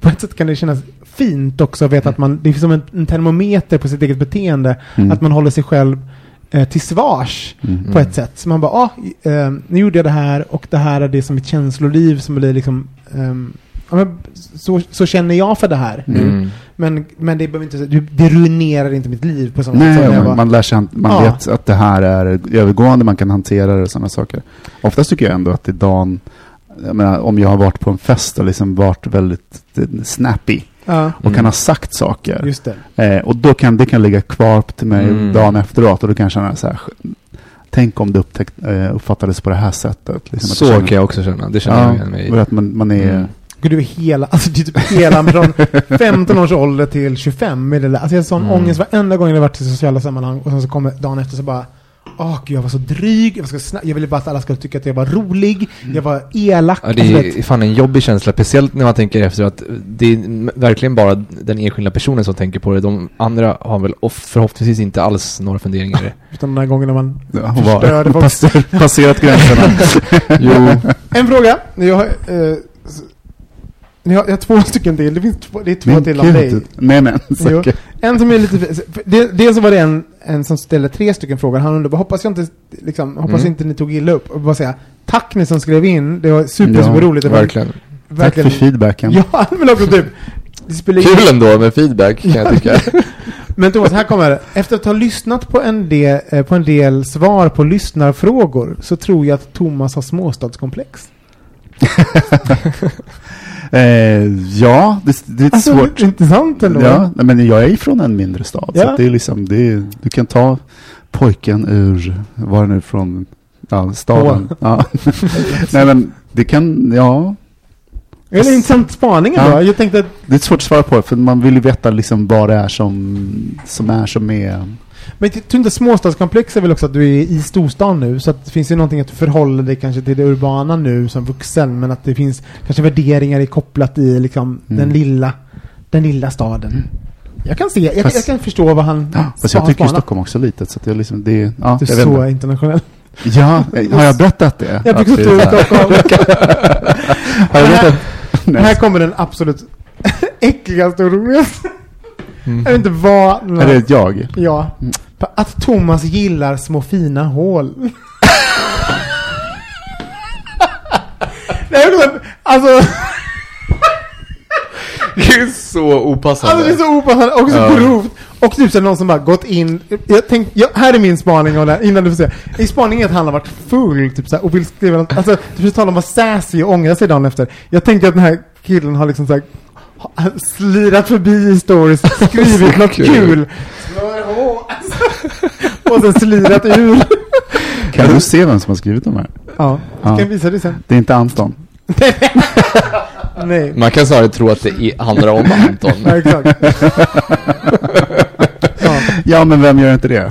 på ett sätt kan det kännas fint också att veta att man, det är som en, en termometer på sitt eget beteende. Mm. Att man håller sig själv eh, till svars Mm. på ett sätt. Så man bara, ah, eh, nu gjorde jag det här och det här är det som mitt känsloliv som blir liksom ehm, ja, så, så känner jag för det här nu. Mm. Men, men det behöver inte, det, det ruinerar inte mitt liv på Nej, sätt jag man, lär sig, man Ja. vet att det här är övergående, man kan hantera det och sådana saker. Oftast tycker jag ändå att i dagen, jag menar, om jag har varit på en fest och liksom varit väldigt eh, snappy ja, och Mm. kan ha sagt saker. just det. Eh, och då kan det kan ligga kvar till mig Mm. dagen efteråt och då kan jag känna så här, tänk om det upptäckt, eh, uppfattades på det här sättet. Liksom Så kan jag också känna, det känner jag igen mig i. att man, man är, Mm. Och du är hela, alltså det är typ hela från 15 års ålder till 25 med det där. Alltså jag har sån Mm. ångest varenda gång jag har varit i sociala sammanhang och sen så kommer dagen efter så bara Åh gud, jag var så dryg, jag, var så jag ville bara att alla skulle tycka att jag var rolig, jag var elak. Ja, det alltså, är vet- fan en jobbig känsla, speciellt när man tänker efter att det är verkligen bara den enskilda personen som tänker på det. De andra har väl förhoppningsvis inte alls några funderingar. utan den här gången när man Ja, Förstörde var folk. passer, passerat gränserna. jo, En fråga. Jag har, eh, jag har, jag har två stycken till. Det, finns två, det är två Men till om dig. Nej men, Jo. säkert. En som är lite... det- Dels så var det en, en som ställde tre stycken frågor. Han undrade, hoppas jag inte, liksom, hoppas Mm. inte ni tog illa upp. Och bara säga, tack ni som skrev in. Det var super, Ja, super roligt. Det var verkligen. Tack verkligen- för feedbacken. Ja, men också typ. Det spelar ingen- Kul ändå med feedback kan jag tycka. Men Thomas, här kommer det. Efter att ha lyssnat på en, del, eh, på en del svar på lyssnarfrågor så tror jag att Thomas har småstadskomplex. Eh, ja, det, det är Alltså, svårt. intressant ändå. Ja, men jag är från en mindre stad. Så Ja. att det är liksom, det är, du kan ta pojken ur, var det nu från, ja, staden. Ja. nej men, det kan, ja. Det är en intressant spaning. Ja. Jag tänkte att Det är svårt att svara på, för man vill ju veta liksom vad det är som, som är som är. Men inte småstadskomplex är väl också att du är i storstan nu, så att det finns ju någonting att du förhåller dig kanske till det urbana nu som vuxen, men att det finns kanske värderingar i kopplat i liksom Mm. den lilla, den lilla staden. Jag kan se, jag, Fast- jag kan förstå vad han Ja, fast jag tycker. Stockholm också är litet, så att jag liksom, det, är- ja, Du är så inte. internationell. Ja, har jag berättat det? Jag fick så är tur i här- Stockholm. Har jag berättat? Här Nej. kommer den absolut äckligaste och roligaste. Mm. Jag vet inte vad... Är det ett jag? Ja. Att Thomas gillar små fina hål. Nej, men alltså, Det är så opassande. alltså det är så opassande och så Ja. grovt. Och typ så är det någon som bara gått in. Jag tänk, jag, här är min spaning och där, innan du får se. Min spaning är att han har varit full typ så här, och vill skriva något. Alltså, typ tala om att vara sassy och ångra sig dagen efter. Jag tänker att den här killen har liksom så här, ha- slirat förbi i stories, skrivit något kul. kul. Och sen slirat ur. Kan du se vem som har skrivit de här? Ja, Ja. jag kan visa dig sen. Det är inte Anton. Nej. Man kan snarare tro att det handlar om Anton. Ja. Ja, men vem gör inte det?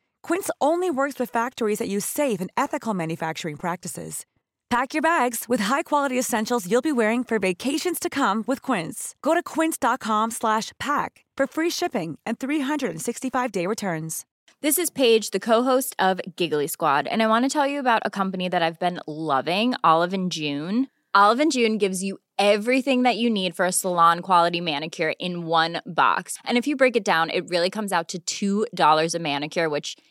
Quince only works with factories that use safe and ethical manufacturing practices. Pack your bags with high-quality essentials you'll be wearing for vacations to come with Quince. Go to quince.com slash pack for free shipping and 365-day returns. This is Paige, the co-host of Giggly Squad, and I want to tell you about a company that I've been loving, Olive and June. Olive and June gives you everything that you need for a salon quality manicure in one box. And if you break it down, it really comes out to $2 a manicure, which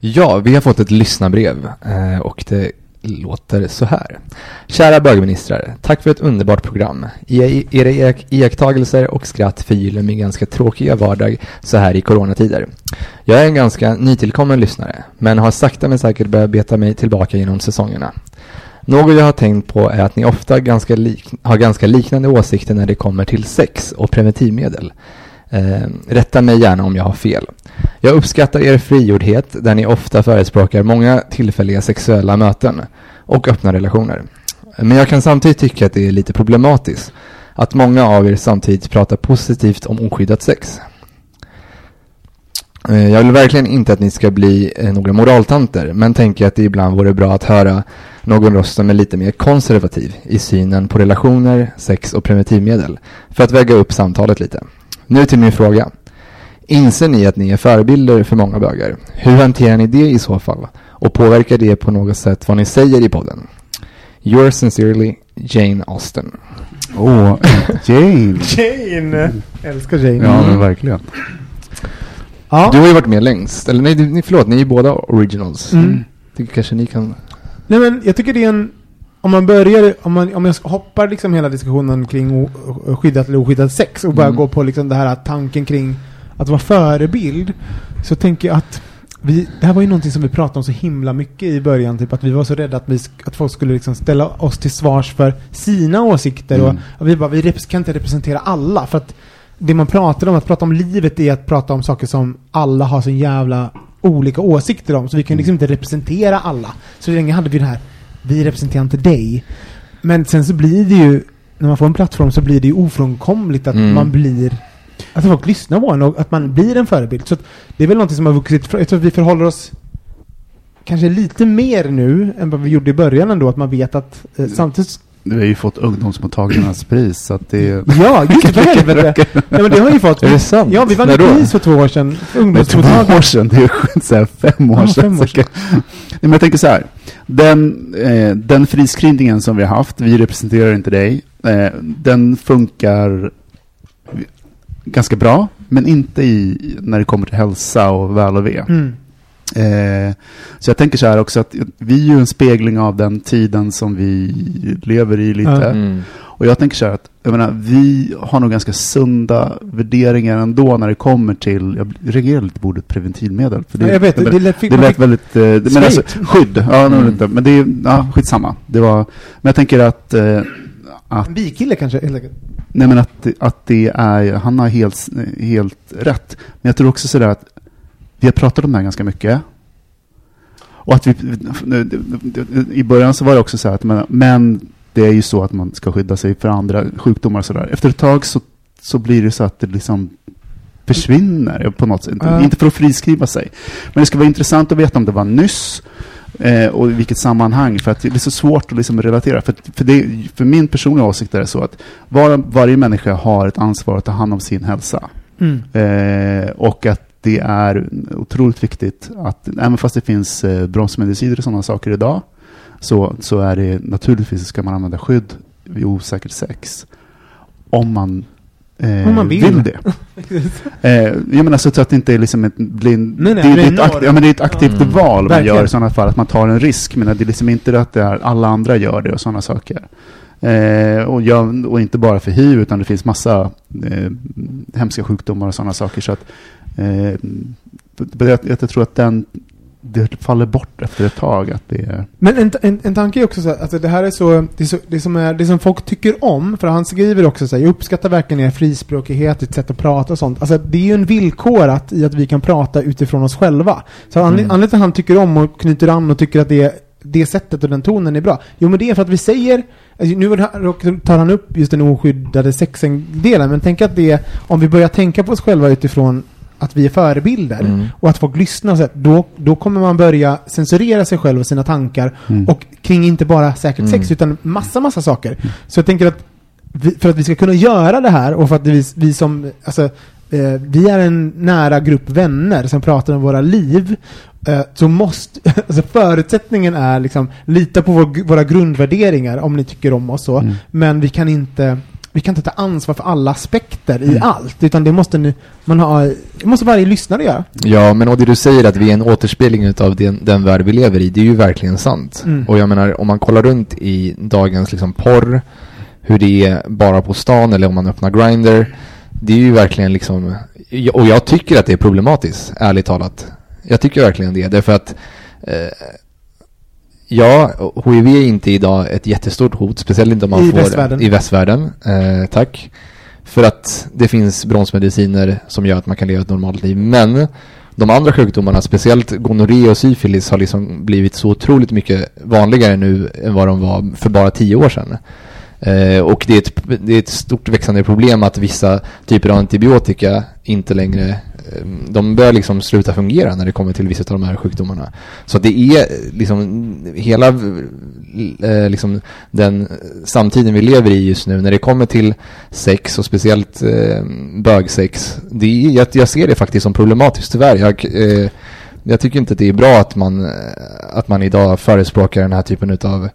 Ja, vi har fått ett lyssnarbrev eh, och det låter så här. Kära bögministrar, tack för ett underbart program. Era iakttagelser och skratt förgyller min ganska tråkiga vardag så här i coronatider. Jag är en ganska nytillkommen lyssnare, men har sakta men säkert börjat beta mig tillbaka genom säsongerna. Något jag har tänkt på är att ni ofta ganska lik- har ganska liknande åsikter när det kommer till sex och preventivmedel. Eh, rätta mig gärna om jag har fel. Jag uppskattar er frigjordhet där ni ofta förespråkar många tillfälliga sexuella möten och öppna relationer. Men jag kan samtidigt tycka att det är lite problematiskt att många av er samtidigt pratar positivt om oskyddat sex. Eh, Jag vill verkligen inte att ni ska bli eh, några moraltanter, men tänker att det ibland vore bra att höra någon röst som är lite mer konservativ i synen på relationer, sex och preventivmedel, för att väga upp samtalet lite. Nu till min fråga. Inser ni att ni är förebilder för många bögar? Hur hanterar ni det i så fall? Och påverkar det på något sätt vad ni säger i podden? Yours sincerely, Jane Austen. Åh, Jane. Jane! Älskar Jane. Ja, men verkligen. Ja. Du har ju varit med längst, eller nej, ni- förlåt, ni är ju båda originals. Mm. Det kanske ni kan... Nej men jag tycker det är en... Om man börjar, om, man, om jag hoppar liksom hela diskussionen kring o, skyddat eller oskyddat sex och bara Mm. går på liksom det här tanken kring att vara förebild. Så tänker jag att vi, det här var ju någonting som vi pratade om så himla mycket i början, typ att vi var så rädda att, vi, att folk skulle liksom ställa oss till svars för sina åsikter Mm. och, och vi bara, vi kan inte representera alla för att det man pratar om, att prata om livet är att prata om saker som alla har så jävla olika åsikter om, så vi kan liksom inte representera alla. Så länge hade vi det här, vi representerar inte dig. Men sen så blir det ju, när man får en plattform så blir det ju ofrånkomligt att Mm. man blir att folk lyssnar på en och att man blir en förebild. Så att det är väl någonting som har vuxit. Jag tror att vi förhåller oss kanske lite mer nu än vad vi gjorde i början ändå. Att man vet att eh, samtidigt... Du har ju fått ungdomsmottagningarnas pris, så att det är... Ja, just det, helvete! Nej men det har ju fått... Är det sant? Ja, vi vann ett pris för två år sedan. Men två år sedan, det är ju så här fem år Ja, sedan. fem år sedan. Nej, men jag tänker så här. Den, eh, den friskrivningen som vi har haft, vi representerar inte dig, eh, den funkar ganska bra, men inte i, när det kommer till hälsa och väl och ve. Mm. Eh, så jag tänker så här också att vi är ju en spegling av den tiden som vi lever i lite. Mm. Och jag tänker så här att, jag menar, vi har nog ganska sunda värderingar ändå när det kommer till, jag reagerar lite på ordet preventivmedel. För Ja, jag vet, jag det, menar, det, det lät väldigt, eh, det, men alltså, skydd, ja, Mm. inte, men det är, ja, skitsamma. Det var, men jag tänker att, eh, att en bikille kanske. Nej men att, att det är, han har helt, helt rätt. Men jag tror också sådär att vi har pratat om det här ganska mycket. Och att vi, i början så var det också så här att men, men det är ju så att man ska skydda sig för andra sjukdomar och sådär. Efter ett tag så, så blir det så att det liksom försvinner på något sätt. Ja. Inte för att friskriva sig. Men det ska vara intressant att veta om det var nyss eh, och i vilket sammanhang. För att det är så svårt att liksom relatera. För, för, det, för min personliga åsikt är det så att var, varje människa har ett ansvar att ta hand om sin hälsa. Mm. Eh, och att det är otroligt viktigt att, även fast det finns eh, bromsmediciner och sådana saker idag, så, så är det naturligtvis ska man använda skydd vid osäkert sex. Om man, eh, Om man vill. det. Eh, jag menar så att det inte är liksom ett, blir en, Nej, nej, det, är ett akt, norm. ja, men det är ett aktivt Mm. val man Verkligen. gör i sådana fall, att man tar en risk. Men det är liksom inte att det är alla andra gör det och sådana saker. Eh, och, jag, och inte bara för hiv, utan det finns massa eh, hemska sjukdomar och sådana saker. Så att, jag, jag tror att den, det faller bort efter ett tag. Att det är, Men en, en, en tanke är också så här, alltså det här är så, det, är så, det, som är, det som folk tycker om, för han skriver också så här, jag uppskattar verkligen er frispråkighet, ett sätt att prata och sånt. Alltså det är ju en villkorat i att vi kan prata utifrån oss själva. Så Mm. anledningen till att han tycker om och knyter an och tycker att det, det sättet och den tonen är bra. Jo men det är för att vi säger, alltså, nu tar han upp just den oskyddade sexen-delen, men tänk att det om vi börjar tänka på oss själva utifrån att vi är förebilder Mm. och att folk lyssnar, så här, då, då kommer man börja censurera sig själv och sina tankar Mm. och kring inte bara säkert Mm. sex utan massa, massa saker. Så jag tänker att vi, för att vi ska kunna göra det här och för att vi, vi som, alltså, eh, vi är en nära grupp vänner som pratar om våra liv, eh, så måste, alltså förutsättningen är liksom, lita på vår, våra grundvärderingar om ni tycker om oss så, Mm. men vi kan inte vi kan inte ta ansvar för alla aspekter i allt, utan det måste ni, man ha, det måste varje lyssnare göra. Ja, men och det du säger att vi är en återspegling av den, den värld vi lever i, det är ju verkligen sant. Mm. Och jag menar, om man kollar runt i dagens liksom porr, hur det är bara på stan eller om man öppnar Grindr, det är ju verkligen liksom, och jag tycker att det är problematiskt, ärligt talat. Jag tycker verkligen det, därför att eh, Ja, HIV är inte idag ett jättestort hot, speciellt inte om man I får västvärlden. i västvärlden. Eh, tack. För att det finns bromsmediciner som gör att man kan leva ett normalt liv. Men de andra sjukdomarna, speciellt gonorré och syfilis, har liksom blivit så otroligt mycket vanligare nu än vad de var för bara tio år sedan. Eh, och det är, ett, det är ett stort växande problem att vissa typer av antibiotika inte längre Ehm, de börjar liksom sluta fungera när det kommer till vissa av de här sjukdomarna. Så det är liksom hela eh, liksom den samtiden vi lever i just nu när det kommer till sex och speciellt eh, bögsex. Det är, jag, jag ser det faktiskt som problematiskt tyvärr. Jag, eh, jag tycker inte att det är bra att man, eh, att man idag förespråkar den här typen utav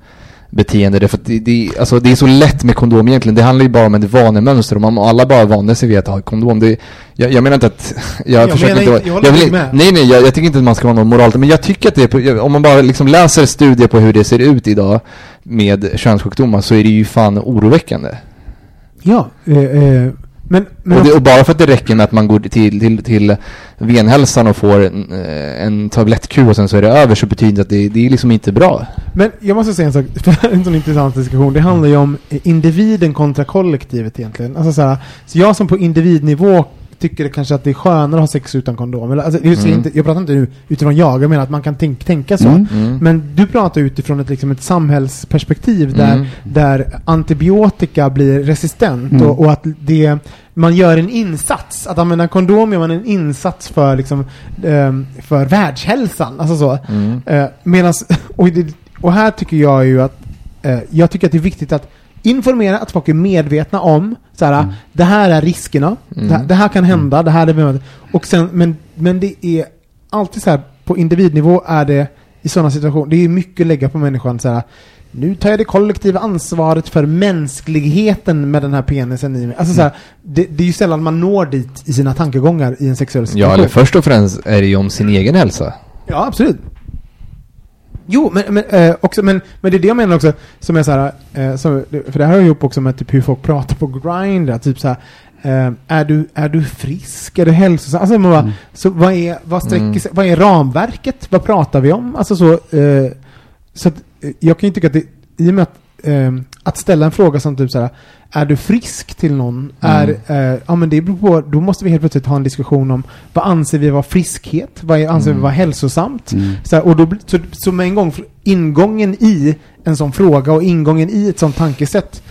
beteende. Därför att det, det, alltså det är så lätt med kondom egentligen. Det handlar ju bara om ett vanemönster. Om alla bara vande sig vid att ha kondom. Det, jag, jag menar inte att... Jag, Jag försöker menar inte, jag jag vill, med. Nej, nej, jag, jag tycker inte att man ska vara någon moral. Men jag tycker att det är... Om man bara liksom läser studier på hur det ser ut idag med könssjukdomar så är det ju fan oroväckande. Ja, eh, eh, men, men Och, det, också- och bara för att det räcker med att man går till, till, till venhälsan och får en, eh, en tablettkur och sen så är det över så betyder det att det, det är liksom inte bra. Men jag måste säga en sak, för det här är en sån intressant diskussion. Det handlar ju om eh, individen kontra kollektivet egentligen. Alltså så, här, så jag som på individnivå tycker det kanske att det är skönare att ha sex utan kondom. Eller, alltså, jag, Mm. inte, jag pratar inte nu utifrån jag, jag menar att man kan tänk, tänka så. Mm. Mm. Men du pratar utifrån ett, liksom, ett samhällsperspektiv där, Mm. där antibiotika blir resistent Mm. och, och att det, man gör en insats. Att använda kondom gör man en insats för, liksom, ehm, för världshälsan. Alltså så. Mm. Eh, medans, och, det, och här tycker jag ju att eh, jag tycker att det är viktigt att informera, att folk är medvetna om så här, Mm. det här är riskerna, Mm. det, här- det här kan hända, det här är och sen, men, men det är alltid så här, på individnivå är det i sådana situationer, det är mycket att lägga på människan så här, nu tar jag det kollektiva ansvaret för mänskligheten med den här penisen i mig. Alltså så här, det, det är ju sällan man når dit i sina tankegångar i en sexuell situation. Ja, eller först och främst är det ju om sin egen hälsa. Ja, absolut. Jo, men, men, eh, också, men, men det är det jag menar också, som är så här, eh, som, för det här har ihop också med typ hur folk pratar på Grindr, typ så här, eh, är, du, är du frisk? Är du hälsosam? Alltså, man bara, Mm. så vad är, vad sträcker Mm. vad är ramverket? Vad pratar vi om? Alltså så, eh, så att, eh, jag kan ju tycka att det, i och med att, eh, att ställa en fråga som typ så här, är du frisk till någon? Är, eh, ja men det beror på, då måste vi helt plötsligt ha en diskussion om vad anser vi vara friskhet? Vad är, anser vi Mm. vara hälsosamt? Mm. Så, här, och då, så, så med en gång, ingången i en sån fråga och ingången i ett sånt tankesätt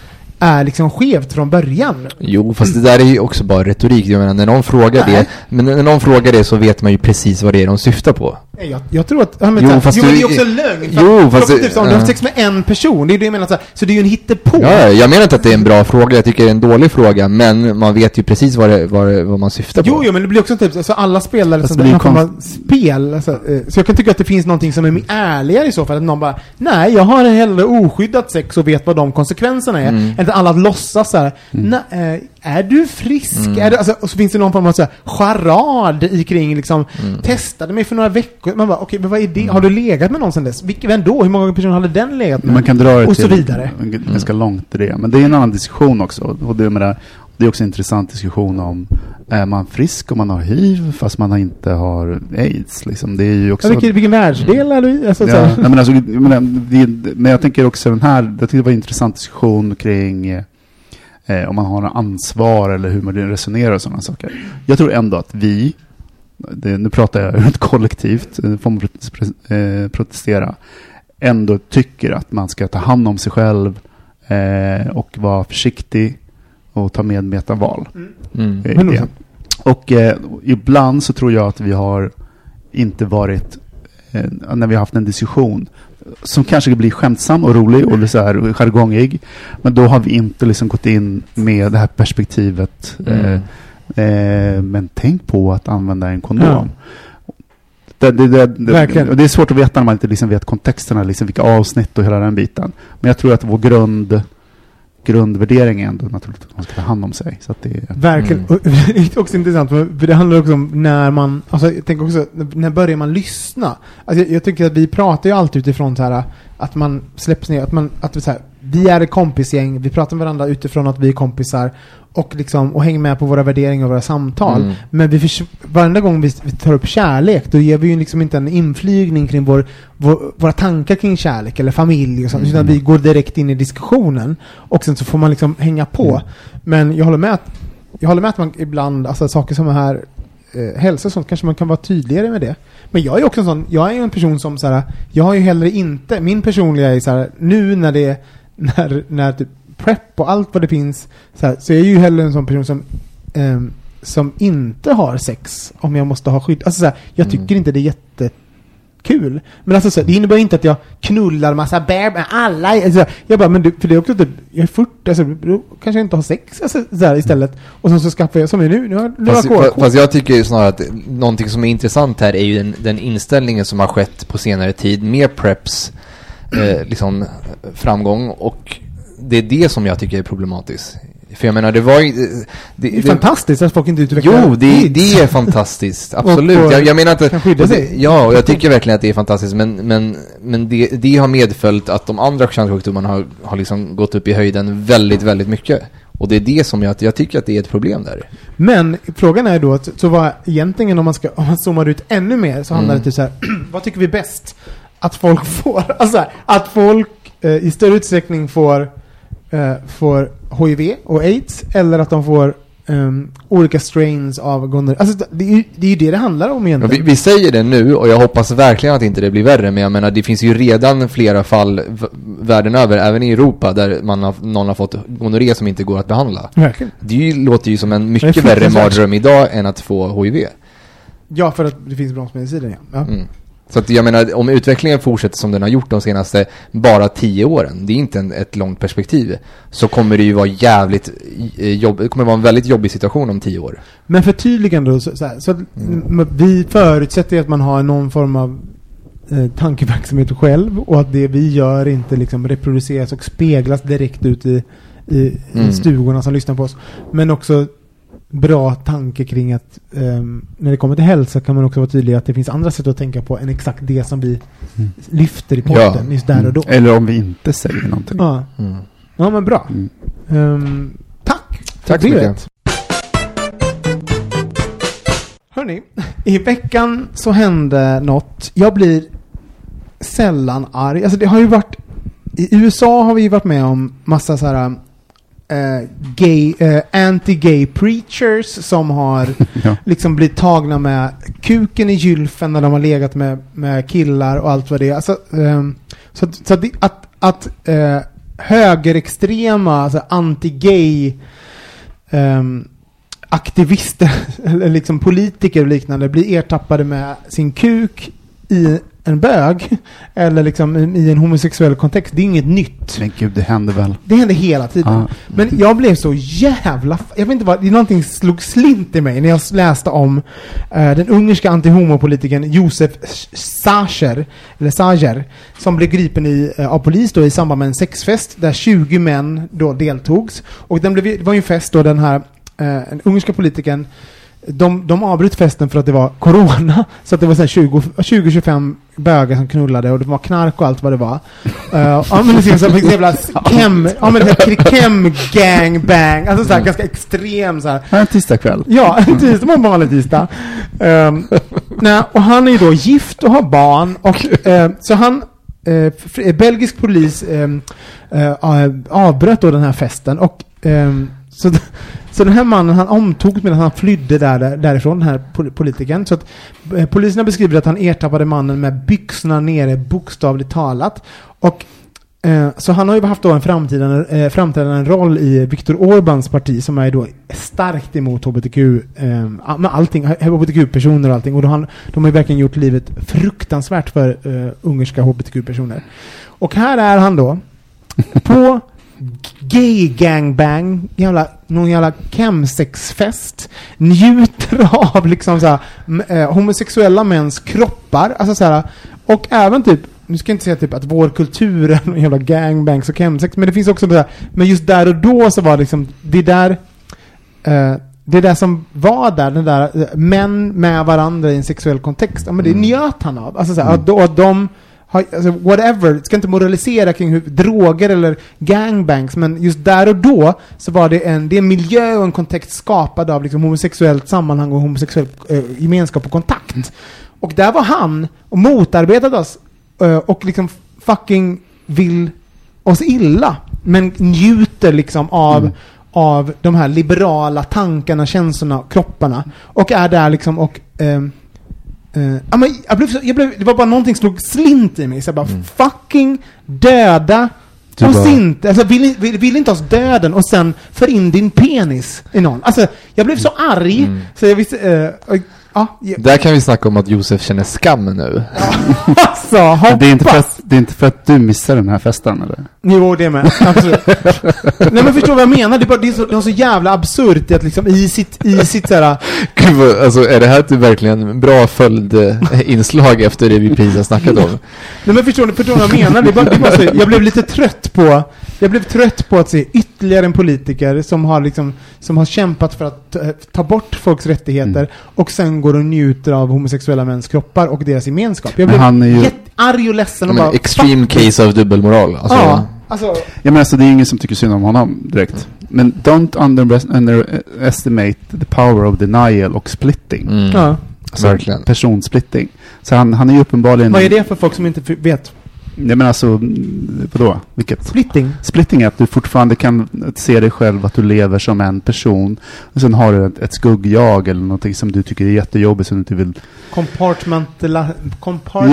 är liksom skevt från början. Jo, fast det där är ju också bara retorik. Jag menar, när någon frågar Nej. det, men när någon frågar det så vet man ju precis vad det är de syftar på. Nej, Jag, jag tror att... Ja, men, Jo, så fast jo, du- det är också lögn. Jo, fast typ, om du har sex med en person, det är det jag menar. Så, här, så det är ju en hittepå. Ja, jag menar inte att det är en bra fråga, jag tycker det är en dålig fråga, men man vet ju precis vad, det, vad, det, vad man syftar på. Jo, jo, men det blir också typ, så alla spelar Fast det blir konst- spel. Alltså, eh, så jag kan tycka att det finns någonting som är ärligare i så fall. Att någon bara, nej, jag har hellre oskyddat sex och vet vad de konsekvenserna är. Mm. Alla låtsas så här, nej, eh, är du frisk? Mm. Är du, alltså, och så finns det någon form av så här, charad i kring liksom, Mm. testade mig för några veckor. Man bara, okej, men vad är det? Har du legat med någon sedan dess? Vilken, vem då? Hur många personer hade den legat med? Man kan dra det Och så till vidare. en- ganska långt i det. Men det är en annan diskussion också. Och det, med det, det är också en intressant diskussion om är man frisk om man har hiv fast man inte har aids? Liksom. Det är ju också... Ja, vilken, vilken världsdel är du? Alltså, så Ja, nej, men, alltså, men, det, men jag tänker också den här, jag tyckte det var en intressant diskussion kring eh, om man har en ansvar eller hur man resonerar och sådana saker. Jag tror ändå att vi, det, nu pratar jag ur ett kollektivt, får man eh, protestera, ändå tycker att man ska ta hand om sig själv eh, och vara försiktig och ta medvetna val. Mm. Också- Och eh, ibland så tror jag att vi har inte varit, eh, när vi har haft en diskussion, som kanske blir skämtsam och rolig och så här jargongig, men då har vi inte liksom gått in med det här perspektivet. Mm. Eh, eh, men tänk på att använda en kondom. Ja. Det, det, det, det, det är svårt att veta när man inte liksom vet kontexterna, liksom vilka avsnitt och hela den biten. Men jag tror att vår grund grundvärdering är ändå naturligt att man ska ta hand om sig. Så att det är, Verkligen. Mm. Det är också intressant, för för det handlar också om när man, alltså jag tänker också, när börjar man lyssna? Alltså jag, jag tycker att vi pratar ju alltid utifrån så här att man släpps ner, att man, att vi så här, vi är ett kompisgäng, vi pratar med varandra utifrån att vi är kompisar och liksom, och hänger med på våra värderingar och våra samtal. Mm. Men vi förs- varenda gång vi, vi tar upp kärlek, då ger vi ju liksom inte en inflygning kring vår, vår, våra tankar kring kärlek eller familj och sånt, utan vi går direkt in i diskussionen. Och sen så får man liksom hänga på. Men jag håller med att, jag håller med att man ibland, alltså saker som är här, eh, hälsa och sånt, kanske man kan vara tydligare med det. Men jag är också en sån, jag är ju en person som så här, jag har ju heller inte, min personliga är så här, nu när det, när, när typ prep och allt vad det finns, så, här, så är jag ju hellre en sån person som ehm, som inte har sex om jag måste ha skydd. Alltså så här, jag tycker Mm. inte det är jättekul. Men alltså så här, det innebär inte att jag knullar massa bär med alla. Alltså, jag bara, men du, för det är också typ, jag är 40, alltså, då kanske jag inte har sex alltså, så här, istället. Och sen så skaffar jag, som är nu, nu har nu har Fast, jag fa- KK. fast jag tycker ju snarare att någonting som är intressant här är ju den, den inställningen som har skett på senare tid med Preps eh, liksom, framgång och det är det som jag tycker är problematiskt. För jag menar, det var ju... Det, Det är fantastiskt att folk inte utvecklar Jo, det, det är fantastiskt. Absolut. Och- och jag, jag menar inte... kan skydda det- sig. Ja, och jag tycker verkligen att det är fantastiskt. Men, men, men det, det har medföljt att de andra könssjukdomarna har, har liksom gått upp i höjden väldigt, väldigt mycket. Och det är det som jag, jag tycker att det är ett problem där. Men frågan är då, att- så vad egentligen om man ska, om man zoomar ut ännu mer så handlar Mm. det typ så här, vad tycker vi bäst? Att folk får, alltså så här, att folk eh, i större utsträckning får, eh, får HIV och AIDS eller att de får ehm, olika strains av gonorré. Alltså det är ju det, är ju det det handlar om Ja, egentligen. vi, vi säger det nu och jag hoppas verkligen att inte det blir värre. Men jag menar, det finns ju redan flera fall världen över, även i Europa, där man har, någon har fått gonorré som inte går att behandla. Verkligen. Det ju, låter ju som en mycket är värre mardröm idag än att få HIV. Ja, för att det finns bromsmediciner ja. ja. Mm. Så att jag menar, om utvecklingen fortsätter som den har gjort de senaste bara tio åren, det är inte en, ett långt perspektiv, så kommer det ju vara jävligt eh, jobb, det kommer vara en väldigt jobbig situation om tio år. Men förtydligande då, så, så, här, så att, m- vi förutsätter att man har någon form av eh, tankeverksamhet själv och att det vi gör inte liksom reproduceras och speglas direkt ut i, i, Mm. i stugorna som lyssnar på oss. Men också bra tanke kring att ehm, när det kommer till hälsa kan man också vara tydlig att det finns andra sätt att tänka på än exakt det som vi Mm. lyfter i podden just där och då. Eller om vi inte säger någonting. Ja. Mm. ja, men bra. Mm. Ehm, tack! Tack så mycket. Hörni, i veckan så hände något. Jag blir sällan arg. Alltså det har ju varit... I USA har vi ju varit med om massa så här gay, eh, anti-gay preachers som har Ja. liksom blivit tagna med kuken i gylfen när de har legat med, med killar och allt vad det är. Alltså, ehm, så att, så att, att, att eh, högerextrema, alltså anti-gay ehm, aktivister, eller liksom politiker och liknande blir ertappade med sin kuk i en bög, eller liksom i, en homosexuell kontext. Det är inget nytt. Men gud, det händer väl. Det händer hela tiden. Ja. Men jag blev så jävla... Jag vet inte vad, det är någonting slog slint i mig när jag läste om eh, den ungerska antihomopolitikern Josef Sacher, eller Sager, som blev gripen i, eh, av polis då i samband med en sexfest där 20 män då deltogs. Och den blev, det var ju en fest då den här, eh, den ungerska politikern de, de avbröt festen för att det var corona, så att det var så här 20 20-25 bögar som knullade och det var knark och allt vad det var. Uh, ja men det som en jävla kem, ja men det kem gangbang, alltså så här ganska extrem så här. Här en tisdagkväll. Ja, en tisdag var en vanlig tisdag. Um, nej, och han är ju då gift och har barn och eh, så han f- belgisk polis eh, av- avbröt då den här festen och ehm, så, så den här mannen han omtogs medan han flydde där, därifrån, den här politikern. Så att eh, poliserna beskriver att han ertappade mannen med byxorna nere bokstavligt talat. Och Eh, Så han har ju haft då en framträdande, eh, framträdande roll i Viktor Orbáns parti som är då starkt emot HBTQ, eh, med allting, eh, HBTQ-personer och allting. Och då han, de har ju verkligen gjort livet fruktansvärt för eh, ungerska HBTQ-personer. Och här är han då, på gay gangbang, jävla, någon jävla chemsexfest, njuter av liksom så här, m- eh, homosexuella mäns kroppar, alltså så här, och även typ nu ska jag inte säga typ att vår kultur är någon jävla gangbangs och chemsex, men det finns också det där, men just där och då så var det liksom, det där, eh, det där som var där, den där eh, män med varandra i en sexuell kontext, ja men det Mm. njöt han av. Alltså såhär, Mm. att, att de alltså whatever, ska inte moralisera kring hur, droger eller gangbangs, men just där och då så var det en, det är en miljö och en kontext skapad av liksom homosexuellt sammanhang och homosexuell eh, gemenskap och kontakt. Och där var han och motarbetade oss eh, och liksom fucking vill oss illa. Men njuter liksom av, Mm. av de här liberala tankarna, känslorna, kropparna. Och är där liksom och ehm, eh, ja, men jag blev, jag blev, det var bara någonting som slog slint i mig. Så jag bara fucking döda Du oss bara- inte. Alltså vill, vill, vill inte oss döden och sen för in din penis i någon. Alltså jag blev så arg så jag visste, eh, och- ja, jag, Där kan vi snacka om att Josef känner skam nu. alltså Det är, inte för att, det är inte för att du missar den här festen eller? Jo, det med. Absolut. Nej men förstår vad jag menar? Det är, bara, det är, så, det är så jävla absurt att liksom i sitt, i sitt såhär, Gud, vad- alltså, är det här typ verkligen en bra följdinslag efter det vi precis har snackat om? Nej men förstår ni, förstår vad jag menar? Det är bara, det är bara så, jag blev lite trött på, jag blev trött på att se ytterligare en politiker som har liksom, som har kämpat för att ta, bort folks rättigheter Mm. och sen går och njuter av homosexuella mäns kroppar och deras gemenskap. Jag blev han är ju- jättearg och ledsen och bara... extreme fuck. case av dubbelmoral. Alltså, Ja, alltså... Ja men alltså det är ingen som tycker synd om honom direkt. Men don't under- underestimate the power of denial och splitting. Mm, Ja. Alltså, Verkligen. Personsplitting. Så han, han är ju uppenbarligen... Vad är det för folk som inte vet? Nej men alltså, vadå? Vilket? Splitting? Splitting är att du fortfarande kan se dig själv att du lever som en person. Och sen har du ett, ett skuggjag eller någonting som du tycker är jättejobbigt som du inte vill... Compartmentala, Ja,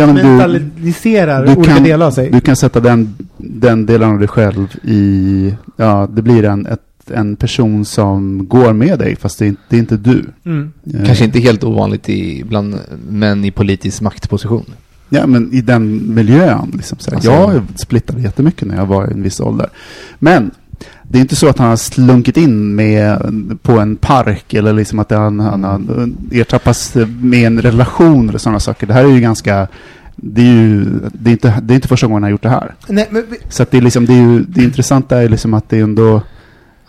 men du- compartmentaliserar du olika kan- delar av sig. Du kan sätta den, den delen av dig själv i... Ja, det blir en, ett, en person som går med dig fast det är, inte- det är inte du. Mm. Eh, Kanske inte helt ovanligt i, bland män i politisk maktposition. Ja, men i den miljön. Liksom, så. Alltså- Jag splittade jättemycket när jag var i en viss ålder. Men det är inte så att han har slunkit in med, på en park eller liksom att han, han har ertappats med en relation eller sådana saker. Det här är ju ganska... Det är ju det är inte, det är inte första gången han har gjort det här. Nej, men, Så det, är liksom, det, är ju, det intressanta är liksom att det är ändå...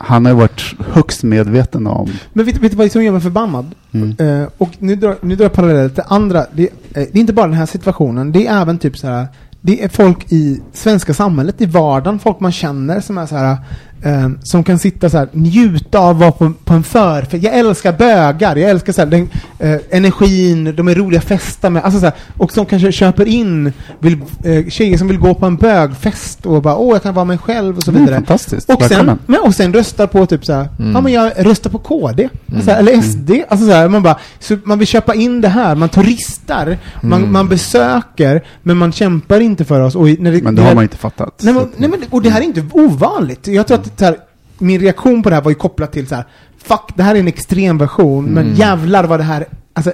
Han har varit högst medveten om... men vet, vet du vad som gör mig förbannad? Mm. Eh, och nu drar, nu drar jag parallellt till andra. Det, eh, det är inte bara den här situationen. Det är även typ så här. Det är folk i svenska samhället, i vardagen, folk man känner som är så här. Eh, som kan sitta så här, njuta av att vara på, på en förfest. Jag älskar bögar, jag älskar så här, den, eh, energin, de är roliga att festa med. Alltså så här, och som kanske köper in vill, eh, tjejer som vill gå på en bögfest och bara åh, jag kan vara mig själv och så är vidare. fantastiskt. Och sen, men, och sen röstar på typ såhär, Mm. ja men jag röstar på KD. Mm. Så här, eller SD. Alltså så här, man bara, så man vill köpa in det här, man turistar, man, Mm. man besöker, men man kämpar inte för oss. Och när det, Men det det har här- man inte fattat. Nej, Så att- nej, men, och det här är inte ovanligt. Jag tror att det här, min reaktion på det här var ju kopplat till så här, fuck, det här är en extrem version, men Mm. jävlar vad det här, alltså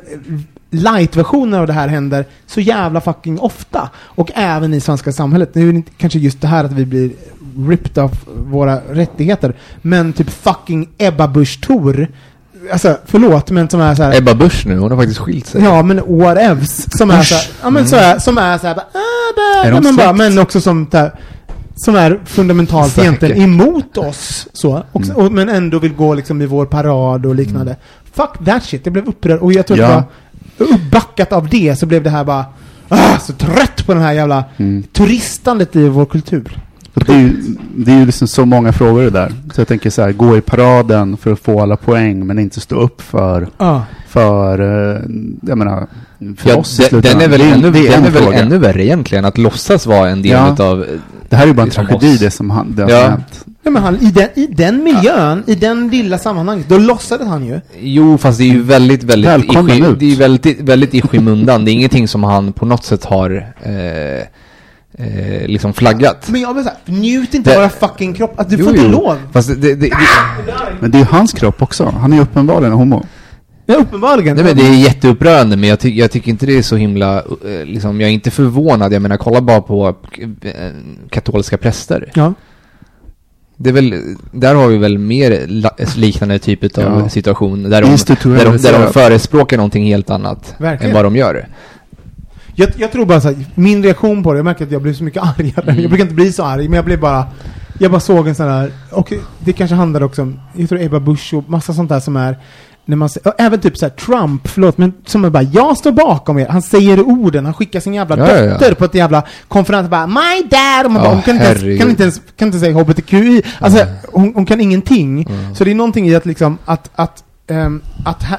light-versionen av det här händer så jävla fucking ofta. Och även i svenska samhället. Nu är det inte kanske just det här att vi blir ripped off våra rättigheter, men typ fucking Ebba Busch Thor, alltså förlåt, men som är så här. Ebba Busch nu, hon har faktiskt skilt sig. Ja, men whatevs. Som är Usch. så här, ja men så här, som är så här, bara, ah, de men, bara, men också som där, som är fundamentalt Säkert. egentligen emot oss. Så, och, Mm. och, men ändå vill gå liksom i vår parad och liknande. Fuck that shit, jag blev upprörd. Och jag tror Ja. att var uppbackat av det så blev det här bara, ah, så trött på den här jävla Mm. turistandet i vår kultur. Det är, ju, det är ju liksom så många frågor det där. Så jag tänker så här, gå i paraden för att få alla poäng men inte stå upp för, Ja. för eh, jag menar, för Ja, oss i den, slutändan. den är väl, ännu, den en är väl ännu värre egentligen, att låtsas vara en del Ja. utav... Det här är ju bara en liksom tragedi oss. det som han, det Ja. hänt. Ja, men han, i, den, I den miljön, i den lilla sammanhanget, då låtsades han ju. Jo, fast det är ju väldigt, väldigt, i, Välkommen ut. det är väldigt, väldigt i skymundan. Det är ingenting som han på något sätt har eh, eh, liksom flaggat. Men jag vill säga, njut inte Det- av våra fucking kropp. Att du Jo, får inte jo. lov. Fast det, det, det, Men det är ju hans kropp också. Han är ju uppenbarligen homo. Ja, uppenbarligen. nej, men det är jätteupprörande, men jag, ty jag tycker inte det är så himla, eh, liksom, jag är inte förvånad. Jag menar, kolla bara på eh, katolska präster. Ja. Det är väl, där har vi väl mer liknande typ av Ja. situation där de, där, de, där de förespråkar någonting helt annat Verkligen. än vad de gör. Jag, jag tror bara så här, min reaktion på det, jag märker att jag blir så mycket argare. Mm. Jag brukar inte bli så arg, men jag blev bara, jag bara såg en sån här, och det kanske handlar också om, jag tror Ebba Busch och massa sånt där som är, när man, ser- och även typ så här Trump, förlåt, men som är bara, jag står bakom er. Han säger orden, han skickar sin jävla Ja, ja, ja. dotter på ett jävla konferens, bara, my dad! Och man bara, hon kan inte, ens, kan inte ens, kan inte säga HBTQI. Alltså, hon, hon kan ingenting. Så det är någonting i att liksom, att, att, ehm, att ha,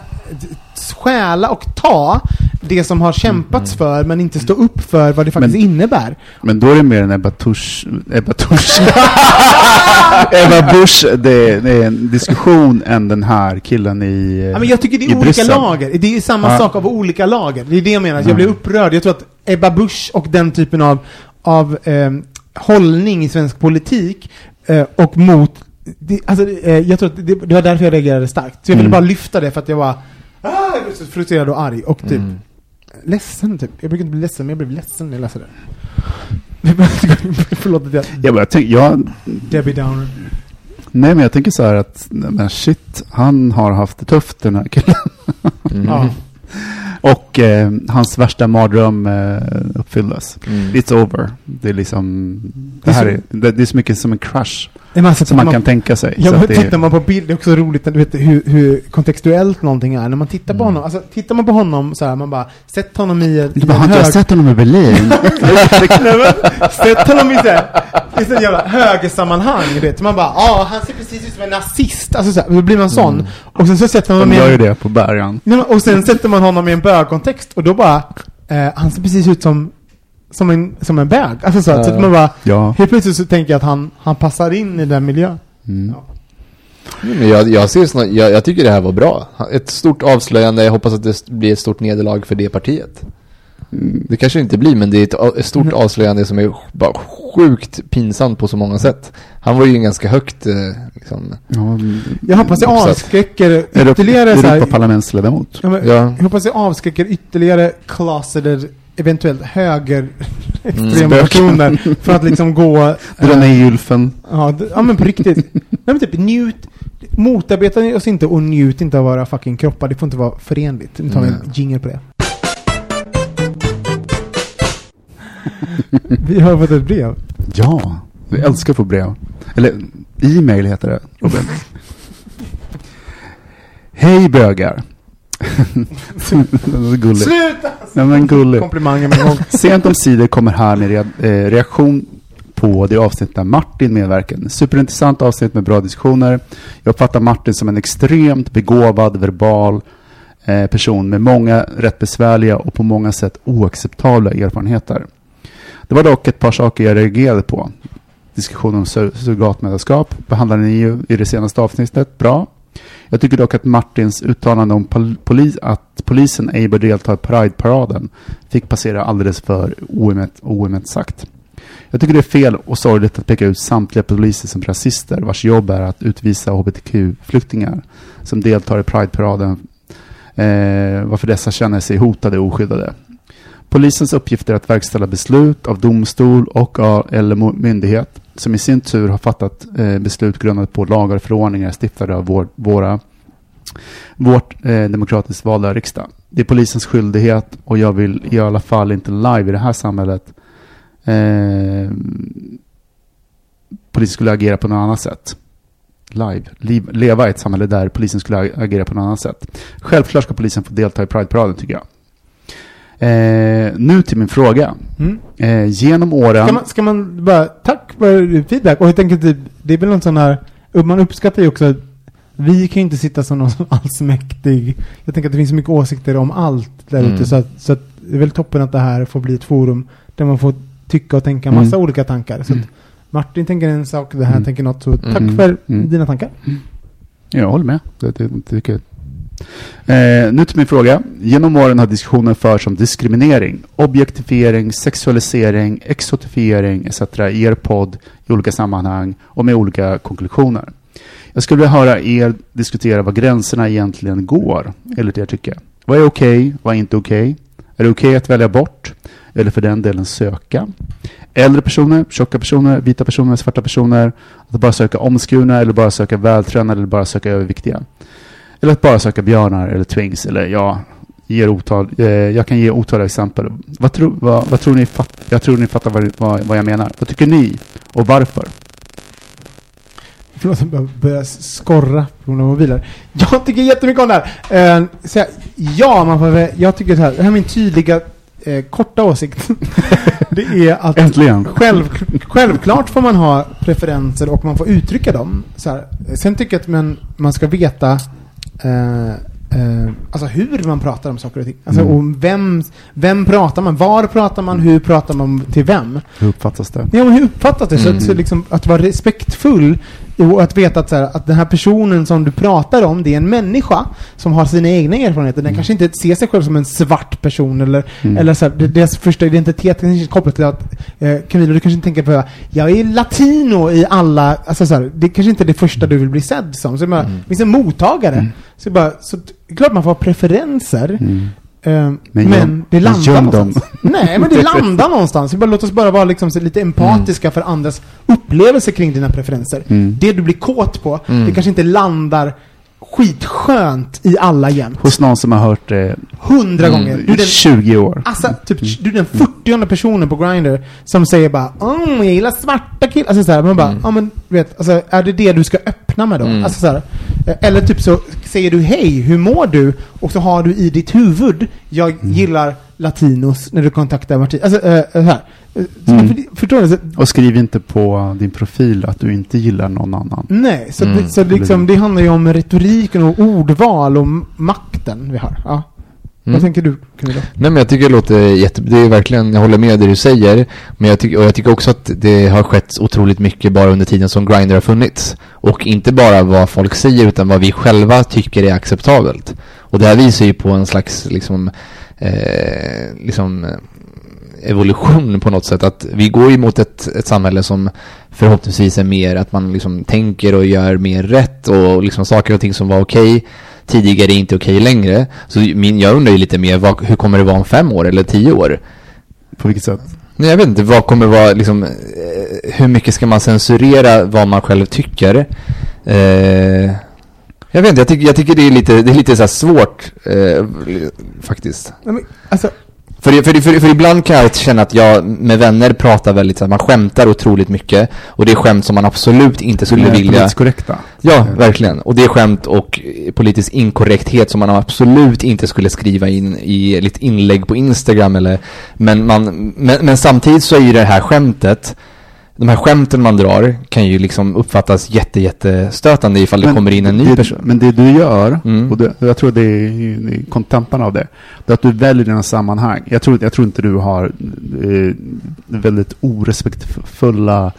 stjäla och ta det som har kämpats för, men inte stå upp för vad det faktiskt Men- innebär. Men då är det mer en Ebba Tusch... Ebba Tusch... Ebba Busch, det, det är en diskussion än den här killen i Ja, men jag tycker det är olika Bryssel. lager. Det är samma Ja. sak av olika lager. Det är det jag menar. Jag Mm. blir upprörd. Jag tror att Ebba Busch och den typen av, av ehm, hållning i svensk politik eh, och mot det, alltså, eh, jag tror att det, det var därför jag reagerade starkt. Så jag ville Mm. bara lyfta det för att jag var ah, jag blev så frustrerad och arg och typ Mm. ledsen typ. Jag brukar inte bli ledsen, men jag blev ledsen när jag läste det. Förlåt att jag... Jag, bara, tänk, jag, Debbie Downer. nej men jag tänker så här att, men shit, han har haft det tufft den här killen. Mm. Och eh, hans värsta mardröm eh, uppfylldes. Mm. It's over. Det är liksom, det Det är här så- är, det, det är så mycket som en crush. En massa Som man kan tänka sig. Ja, Så att det är- tittar man på bild, det är också roligt när du vet hur, hur kontextuellt någonting är. När man tittar på honom, alltså tittar man på honom så här, man bara, sätt honom i en, i Du en bara, har inte jag hög... sett honom i Berlin? Sätt honom i så här, i så jävla högersammanhang, du vet. Man bara, ja, han ser precis ut som en nazist. Alltså så här, då blir man sån. Och sen så sätter man honom i gör ju en, det på men- och sen sätter man honom i en bögkontext och då bara, eh, han ser precis ut som, som en, som en bög. Alltså så, att- så att man bara, Ja. helt plötsligt så tänker jag att han, han passar in i den miljön. Mm. Men jag, jag, ser snart, jag, jag tycker det här var bra. Ett stort avslöjande, jag hoppas att det blir ett stort nederlag för det partiet. Mm. Det kanske inte blir, men det är ett, ett stort avslöjande som är bara sjukt pinsamt på så många sätt. Han var ju en ganska högt, eh, liksom, Ja, mm. Jag hoppas det Uppsatt. avskräcker ytterligare Europaparlamentsledamot. ja, men, Ja. Jag hoppas det avskräcker ytterligare closeted, eventuellt höger extrema Mm. personer för att liksom gå... Dra eh, ner gylfen. ja, d- ja, men på riktigt. Nej, men typ njut, motarbeta oss inte och njut inte av våra fucking kroppar. Det får inte vara förenligt. Nu tar vi en jingle på det. Vi har fått ett brev. Ja, vi älskar att få brev. Eller e-mail heter det, Robin. Hej bögar. gulligt. Sluta! Nej men gulligt. Komplimanger med gång. Sent om sidor kommer här med eh, reaktion på det avsnitt där Martin medverkar. Superintressant avsnitt med bra diskussioner. Jag uppfattar Martin som en extremt begåvad, verbal eh, person med många rätt besvärliga och på många sätt oacceptabla erfarenheter. Det var dock ett par saker jag reagerade på. Diskussionen om sur- surrogatmödraskap behandlade ni ju i det senaste avsnittet. Bra. Jag tycker dock att Martins uttalande om pol- polis, att polisen ej bör delta i Pride-paraden fick passera alldeles för oemotsagt. oemotsagt. Jag tycker det är fel och sorgligt att peka ut samtliga poliser som rasister vars jobb är att utvisa hbtq-flyktingar som deltar i Pride-paraden eh, varför dessa känner sig hotade och oskyddade. Polisens uppgift är att verkställa beslut av domstol och av, eller myndighet som i sin tur har fattat eh, beslut grundat på lagar och förordningar stiftade av vår, våra, vårt eh, demokratiskt valda riksdag. Det är polisens skyldighet och jag vill i alla fall inte live i det här samhället eh, polisen skulle agera på något annat sätt. Live. Liv, leva i ett samhälle där polisen skulle agera på något annat sätt. Självklart ska polisen få delta i Pride-paraden tycker jag. Eh, nu till min fråga. Mm. Eh, genom åren... Ska man, ska man bara, tack för feedback. Och jag tänker typ, det är väl någon sån här, man uppskattar ju också att vi kan ju inte sitta som någon som allsmäktig. Jag tänker att det finns så mycket åsikter om allt där Mm. ute. Så, att, så att det är väl toppen att det här får bli ett forum där man får tycka och tänka massa Mm. olika tankar. Så att Mm. Martin tänker en sak, det här Mm. tänker något. Så tack Mm. för Mm. dina tankar. Jag håller med. Det, det, det. Eh, nu till min fråga. Genom åren har diskussionen förts om diskriminering, objektifiering, sexualisering, exotifiering etc. i er podd i olika sammanhang och med olika konklusioner. Jag skulle vilja höra er diskutera var gränserna egentligen går, enligt er tycke. Vad är okej? vad är inte okej? Är det okej att välja bort? Eller för den delen söka? Äldre personer, tjocka personer, vita personer, svarta personer. Att bara söka omskurna eller bara söka vältränade eller bara söka överviktiga. Eller att bara söka björnar eller twinks eller ja, ger otal, eh, jag kan ge otaliga exempel. Vad, tro, vad, vad tror ni, fatt, jag tror ni fattar vad, vad, vad jag menar. Vad tycker ni och varför? Förlåt, jag börjar skorra på mina mobiler. Jag tycker jättemycket om det här. Eh, så jag, ja, man får, jag tycker så här, det här är min tydliga, eh, korta åsikt. det är att Äntligen. själv, självklart får man ha preferenser och man får uttrycka dem. Så här. Sen tycker jag att man, man ska veta eh, eh, alltså hur man pratar om saker och ting. Alltså Mm. om vem, vem pratar man, var pratar man, hur pratar man till vem. Hur uppfattas det? Ja, hur uppfattas det? Mm. Så, så liksom, att vara respektfull och att veta att, så här, att den här personen som du pratar om, det är en människa som har sina egna erfarenheter. Den kanske inte ser sig själv som en svart person eller, Mm. eller så här, deras första identitet kanske är kopplat till att eh, Camilo, du kanske inte tänker på jag är latino i alla, alltså så här, det kanske inte är det första du vill bli sedd som. Så det, bara, Mm. finns en mottagare. Så, det bara, så klart man får ha preferenser. Mm. Eh, Men, Men det landar någonstans. dem. Nej, men det landar någonstans. Bara, låt oss bara vara liksom lite empatiska för andras upplevelser kring dina preferenser. Mm. Det du blir kåt på, Mm. det kanske inte landar skitskönt i alla jämt. Hos någon som har hört det Hundra Mm. gånger. Du den, 20 år. alltså, typ, du är den 40 personen på Grindr som säger bara Åh, jag gillar svarta killar. Alltså såhär, man bara, ja men du vet, alltså, är det det du ska öppna med då? Mm. Alltså såhär, eh, eller typ så säger du hej, hur mår du? Och så har du i ditt huvud, jag gillar latinos när du kontaktar Martin. Alltså, äh, här. Eh, Mm. för, förstår du? Så, Och skriv inte på din profil att du inte gillar någon annan. nej, så, Mm. det, så liksom, det handlar ju om retoriken och ordval och makten vi har. Ja. Vad Mm. tänker du, Camilla? Nej men jag tycker det låter jätte... Det är verkligen, jag håller med det du säger. Men jag tycker, och jag tycker också att det har skett otroligt mycket bara under tiden som Grindr har funnits. Och inte bara vad folk säger utan vad vi själva tycker är acceptabelt. Och det här visar ju på en slags liksom, eh, liksom evolution på något sätt. Att vi går ju mot ett, ett samhälle som förhoppningsvis är mer att man liksom tänker och gör mer rätt och liksom saker och ting som var okej tidigare är inte okej längre. Så min, jag undrar ju lite mer, vad, hur kommer det vara om fem år eller tio år? På vilket sätt? Nej, jag vet inte, vad kommer vara liksom, eh, hur mycket ska man censurera vad man själv tycker? Eh, jag vet inte, jag tycker, jag tycker det är lite, det är lite så svårt eh, faktiskt. Nej, men, alltså, För, för, för, för ibland kan jag känna att jag med vänner pratar väldigt så att man skämtar otroligt mycket och det är skämt som man absolut inte skulle De är vilja politiskt korrekta. Ja, verkligen. Och det är skämt och politisk inkorrekthet som man absolut inte skulle skriva in i ett inlägg på Instagram eller men, man, men, men samtidigt så är ju det här skämtet de här skämten man drar kan ju liksom uppfattas jätte, jättestötande ifall det Men kommer in en ny det, person. Men det du gör, Mm. och det, jag tror det är, det kontentan av det, det är att du väljer dina sammanhang. Jag tror, jag tror inte du har eh, väldigt orespektfulla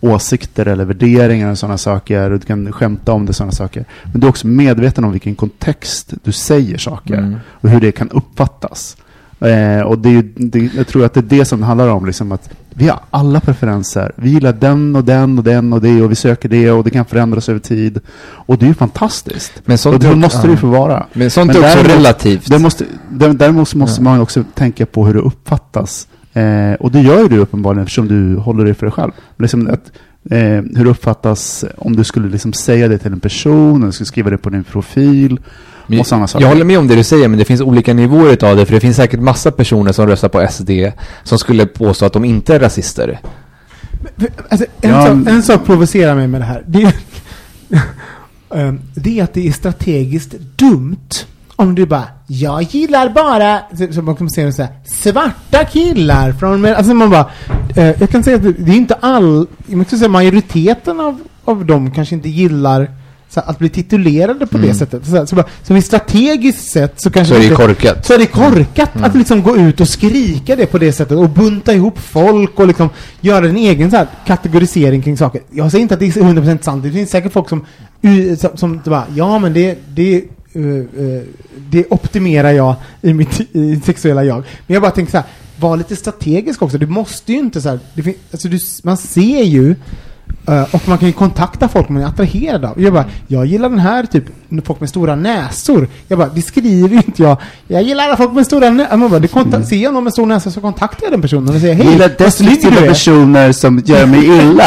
åsikter eller värderingar och sådana saker. Du kan skämta om det sådana saker. Men du är också medveten om vilken kontext du säger saker Mm. och hur det kan uppfattas. Eh, och det, är ju- det, jag tror att det är det som det handlar om. Liksom att vi har alla preferenser. Vi gillar den och den och den och det och vi söker det och det kan förändras över tid. Och det är ju fantastiskt. Men sånt och det måste det ju få vara. Men sånt Men är också däremot- relativt. Det måste, däremot måste Ja. man också tänka på hur det uppfattas. Eh, och det gör ju du uppenbarligen eftersom du håller det för dig själv. Liksom att, eh, hur det uppfattas om du skulle liksom säga det till en person, eller skulle skriva det på din profil och sådana saker. Jag håller med om det du säger, men det finns olika nivåer utav det, för det finns säkert massa personer som röstar på SD som skulle påstå att de inte är rasister. Alltså, en, Ja, sak, en sak provocerar mig med det här. Det är, Ehm, det är att det är strategiskt dumt om du bara Jag gillar bara så- som man kommer säga så här, svarta killar från Alltså man bara eh, Jag kan säga att det det är inte all Jag måste säga majoriteten av, av dem kanske inte gillar så att bli titulerade på det Mm. sättet. Så, så, bara, så vid strategiskt sett så kanske Så är det inte- korkat. så är det korkat Mm. att liksom gå ut och skrika det på det sättet och bunta ihop folk och liksom göra en egen så här kategorisering kring saker. Jag säger inte att det är 100% sant. Det finns säkert folk som, som, som bara, ja men det, det, uh, uh, det optimerar jag i mitt i sexuella jag. Men jag bara tänker så här, var lite strategisk också. Du måste ju inte så här, det alltså du, man ser ju Uh, och man kan ju kontakta folk man är attraherad av. Jag bara, jag gillar den här typ, folk med stora näsor. Jag bara, det skriver ju inte jag. Jag gillar folk med stora näsor. Man bara, det konta- Ser jag någon med stor näsa så kontaktar jag den personen och säger, hej, Jag gillar destruktiva personer som gör mig illa.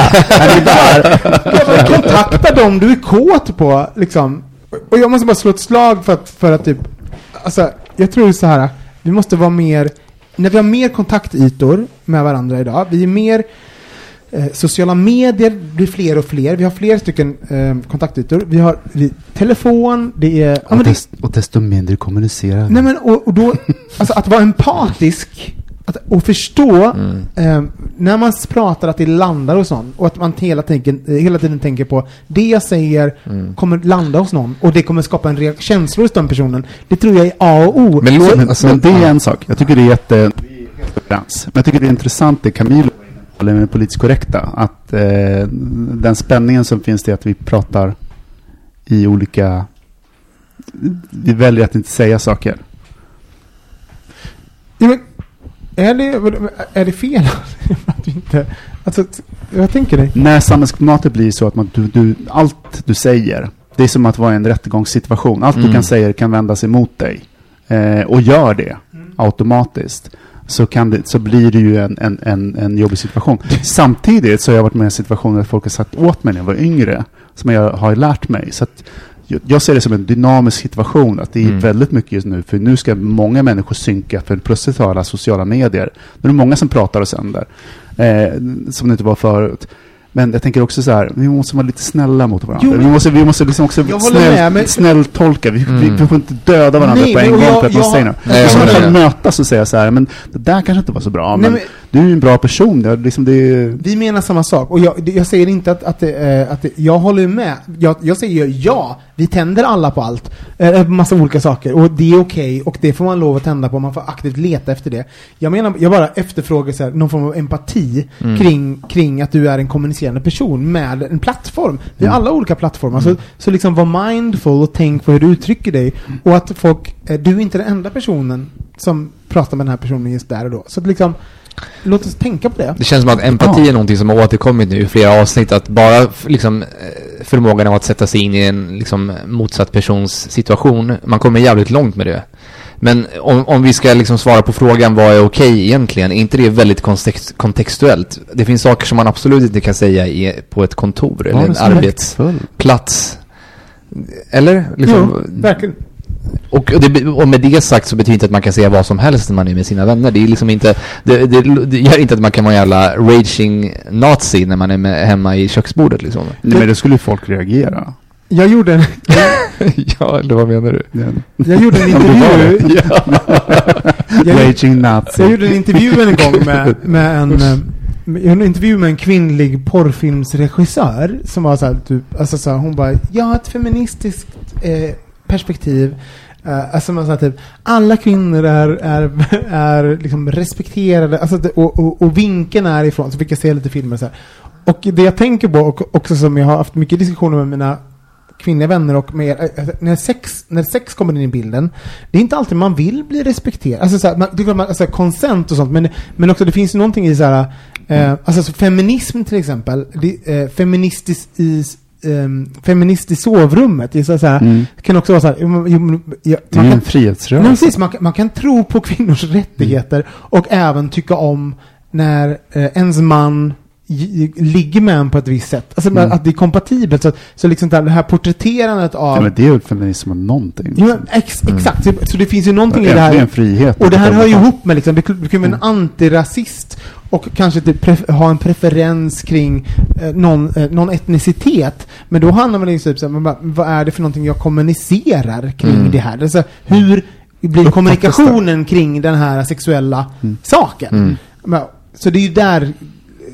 Jag bara, kontakta dem du är kåt på, liksom. Och jag måste bara slå ett slag för att, för att typ, alltså, jag tror så här, vi måste vara mer, när vi har mer kontaktytor med varandra idag, vi är mer eh, sociala medier blir fler och fler. Vi har fler stycken eh, kontaktytor. Vi har vi, telefon, det är... Ja, men och, det, dest, och desto mindre kommunicerar nej men och, och då, alltså att vara empatisk att, och förstå Mm. eh, när man pratar att det landar hos någon och att man hela, tiden, hela tiden tänker på det jag säger Mm. kommer landa hos någon och det kommer skapa en reak- känsla hos den personen. Det tror jag är A och O. Men Så- Men, Alltså, men det är ja. en sak. Jag tycker det är jätte... Men jag tycker det är intressant det Camilo eller med det politiskt korrekta. Att eh, den spänningen som finns i att vi pratar i olika... Vi väljer att inte säga saker. Ja, men, är, det, är det fel att vi inte... Alltså, jag tänker dig. När samhällsklimatet blir så att man, du, du, allt du säger, det är som att vara i en rättegångssituation. Allt du Mm. kan säga kan vändas emot dig. Eh, och gör det automatiskt. Så, kan det, så blir det ju en, en, en, en jobbig situation. Samtidigt så har jag varit med i situationer där folk har sagt åt mig när jag var yngre, som jag har lärt mig. Så att jag, ser det som en dynamisk situation, att det är Mm. väldigt mycket just nu, för nu ska många människor synka, för plötsligt har alla sociala medier. Nu är det många som pratar och sänder, eh, som det inte var förut. Men jag tänker också så här, vi måste vara lite snälla mot varandra. Jo, men- vi måste, vi måste liksom också håller med, snäll, men- snälltolka. Vi, vi, Mm. vi får inte döda varandra Nej, på en men gång jag- för att man jag- säger något. Nej, Vi kunna med. mötas och säga så här, men det där kanske inte var så bra, Nej, men, du är ju en bra person. Det, liksom det, Vi menar samma sak. Och jag, det- jag säger inte att, att, det, eh, att det, jag håller med. Jag, jag säger ja, vi tänder alla på allt. Eh, massa olika saker. Och det är okej. och det får man lov att tända på. Man får aktivt leta efter det. Jag menar, jag bara efterfrågar så här, någon form av empati Mm. kring, kring att du är en kommunicerande person med en plattform. Vi har Mm. alla olika plattformar. Så, så liksom var mindful och tänk på hur du uttrycker dig. Och att folk, eh, du är inte den enda personen som pratar med den här personen just där och då. Så att liksom, låt oss tänka på det. Det känns som att empati Ja. är någonting som har återkommit nu i flera avsnitt. Att bara liksom, eh, förmågan av att sätta sig in i en liksom, motsatt persons situation. Man kommer jävligt långt med det. Men om, om vi ska liksom svara på frågan vad är okej egentligen, är inte det väldigt kontext, kontextuellt? Det finns saker som man absolut inte kan säga i, på ett kontor eller en arbetsplats. Eller? Liksom, Jo, verkligen. och, det, och med det sagt så betyder inte att man kan säga vad som helst när man är med sina vänner. Det är liksom inte, det, det, det gör inte att man kan vara en jävla raging nazi när man är med, hemma i köksbordet liksom. nej, men då skulle ju folk reagera. Jag gjorde en, ja, eller vad menar du? Jag gjorde en intervju. Jag, Raging nazi. jag gjorde en intervju en gång med, med en eh, jag gjorde en intervju med en kvinnlig porrfilmsregissör som var så här, typ, alltså så här, hon bara, jag har ett feministiskt eh, perspektiv. Uh, alltså man sa typ, alla kvinnor är, är, är liksom respekterade, alltså, det- och, och, och vinkeln är ifrån, så fick jag se lite filmer och så här. Och det jag tänker på, och också som jag har haft mycket diskussioner med mina kvinnliga vänner och med er, alltså, när, sex, när sex kommer in i bilden, det är inte alltid man vill bli respekterad. Alltså, så här, man, det är klart man, alltså, konsent och sånt, men, men också det finns ju någonting i så här, eh, alltså så feminism till exempel, det, eh, feministiskt i Um, feminist i sovrummet. Det är så här, Mm. kan också vara så här, jo, ja, Det är ju kan, en frihetsrörelse. Precis, man, kan- man kan tro på kvinnors rättigheter och även tycka om när eh, ens man ligger med en på ett visst sätt. Alltså Mm. att det är kompatibelt. Så, så liksom det här- det här porträtterandet av... Ja, men det är ju feminism om någonting. Ja, men ex, exakt. Så, så det finns ju någonting i det här. frihet. Och det här hör ju Ja. ihop med liksom, du kan kan vara en antirasist och kanske typ ha en preferens kring eh, någon, eh, någon etnicitet. Men då handlar man ju typ såhär, men bara, vad är det för någonting jag kommunicerar kring Mm. det här? Alltså, hur blir Uppfattas kommunikationen kring den här sexuella Mm. saken? Mm. Så det är ju där,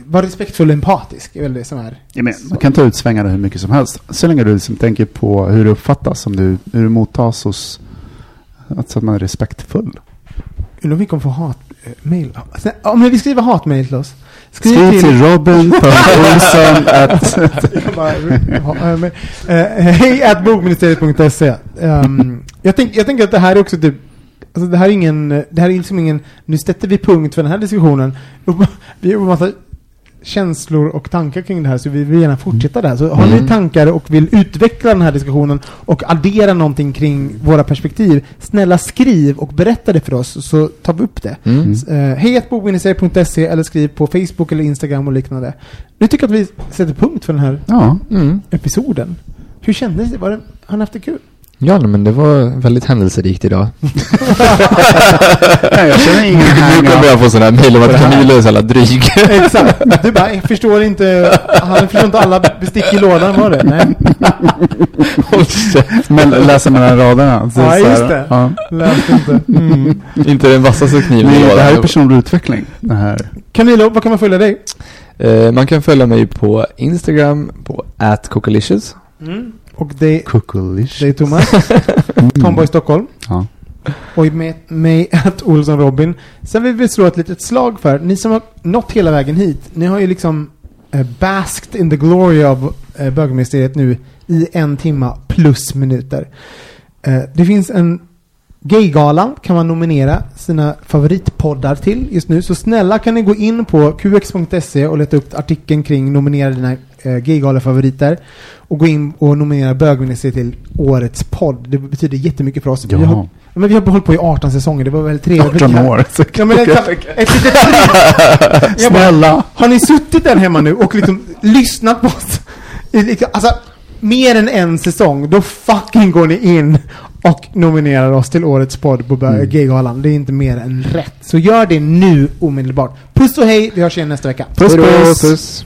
var respektfull och empatisk är väl det som är... Ja, men man kan ta ut svängarna hur mycket som helst. Så länge du liksom tänker på hur det uppfattas, som du, hur det mottas hos... Alltså att man är respektfull. Undrar om vi kommer få hatmail. Om ni vill skriva hatmail till oss. Skriv, Skriv till... till robin.olsson att... Eh, Hej at bokministeriet.se um, jag, tänk, jag tänker att det här är också typ Alltså det här är ingen, det här är liksom ingen, nu sätter vi punkt för den här diskussionen. Vi har massa känslor och tankar kring det här så vi vill gärna fortsätta där. Så har Mm. ni tankar och vill utveckla den här diskussionen och addera någonting kring våra perspektiv, snälla skriv och berätta det för oss så tar vi upp det. Mm. Uh, Hej at bokministeriet.se eller skriv på Facebook eller Instagram och liknande. Nu tycker jag att vi sätter punkt för den här Ja, Mm. episoden. Hur kändes det? Var det har ni haft det kul? Ja, men det var väldigt händelserikt idag. Nej, jag känner ingen Nu kommer jag få sådana här mejl om att Camilla är så jävla dryg. Exakt. Du bara, jag förstår inte, han förstår inte alla bestick i lådan var det? Nej. Men läser mellan raderna. så Ja, här, just det. Ja. Läste inte. Mm. Inte den vassaste kniven i Nej, det här är lådan. personlig utveckling. Det här. Camilo, vad kan man följa dig? Eh, Man kan följa mig på Instagram på atcocalicious. Och det, Kukulish. det är Thomas, Tomboy Stockholm. Ja. Och med mig, att Olsson Robin. Sen vill vi slå ett litet slag för, ni som har nått hela vägen hit, ni har ju liksom eh, basked in the glory av eh, bögministeriet nu i en timma plus minuter. Eh, det finns en Gaygalan kan man nominera sina favoritpoddar till just nu. Så snälla kan ni gå in på qx.se och leta upp artikeln kring nominera dina eh, Gaygala-favoriter. Och gå in och nominera bögministeriet till årets podd. Det betyder jättemycket för oss. Ja. Vi har, men vi har hållit på i 18 säsonger, det var väldigt trevligt. 18 år. Ja, men ett, ett litet bara, Snälla. har ni suttit där hemma nu och liksom lyssnat på oss? Alltså, mer än en säsong, då fucking går ni in och nominerar oss till årets podd på mm. Gaygalan. Det är inte mer än rätt. Så gör det nu omedelbart. Puss och hej, vi hörs igen nästa vecka. Puss, Hejdå, puss. puss.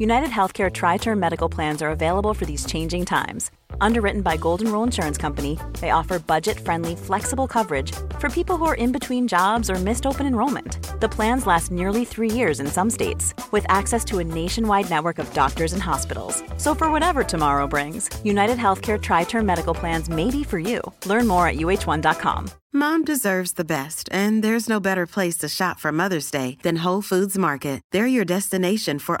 United Healthcare Tri Term Medical Plans are available for these changing times. Underwritten by Golden Rule Insurance Company, they offer budget friendly, flexible coverage for people who are in between jobs or missed open enrollment. The plans last nearly three years in some states, with access to a nationwide network of doctors and hospitals. So, for whatever tomorrow brings, United Healthcare Tri Term Medical Plans may be for you. Learn more at uh1.com. Mom deserves the best, and there's no better place to shop for Mother's Day than Whole Foods Market. They're your destination for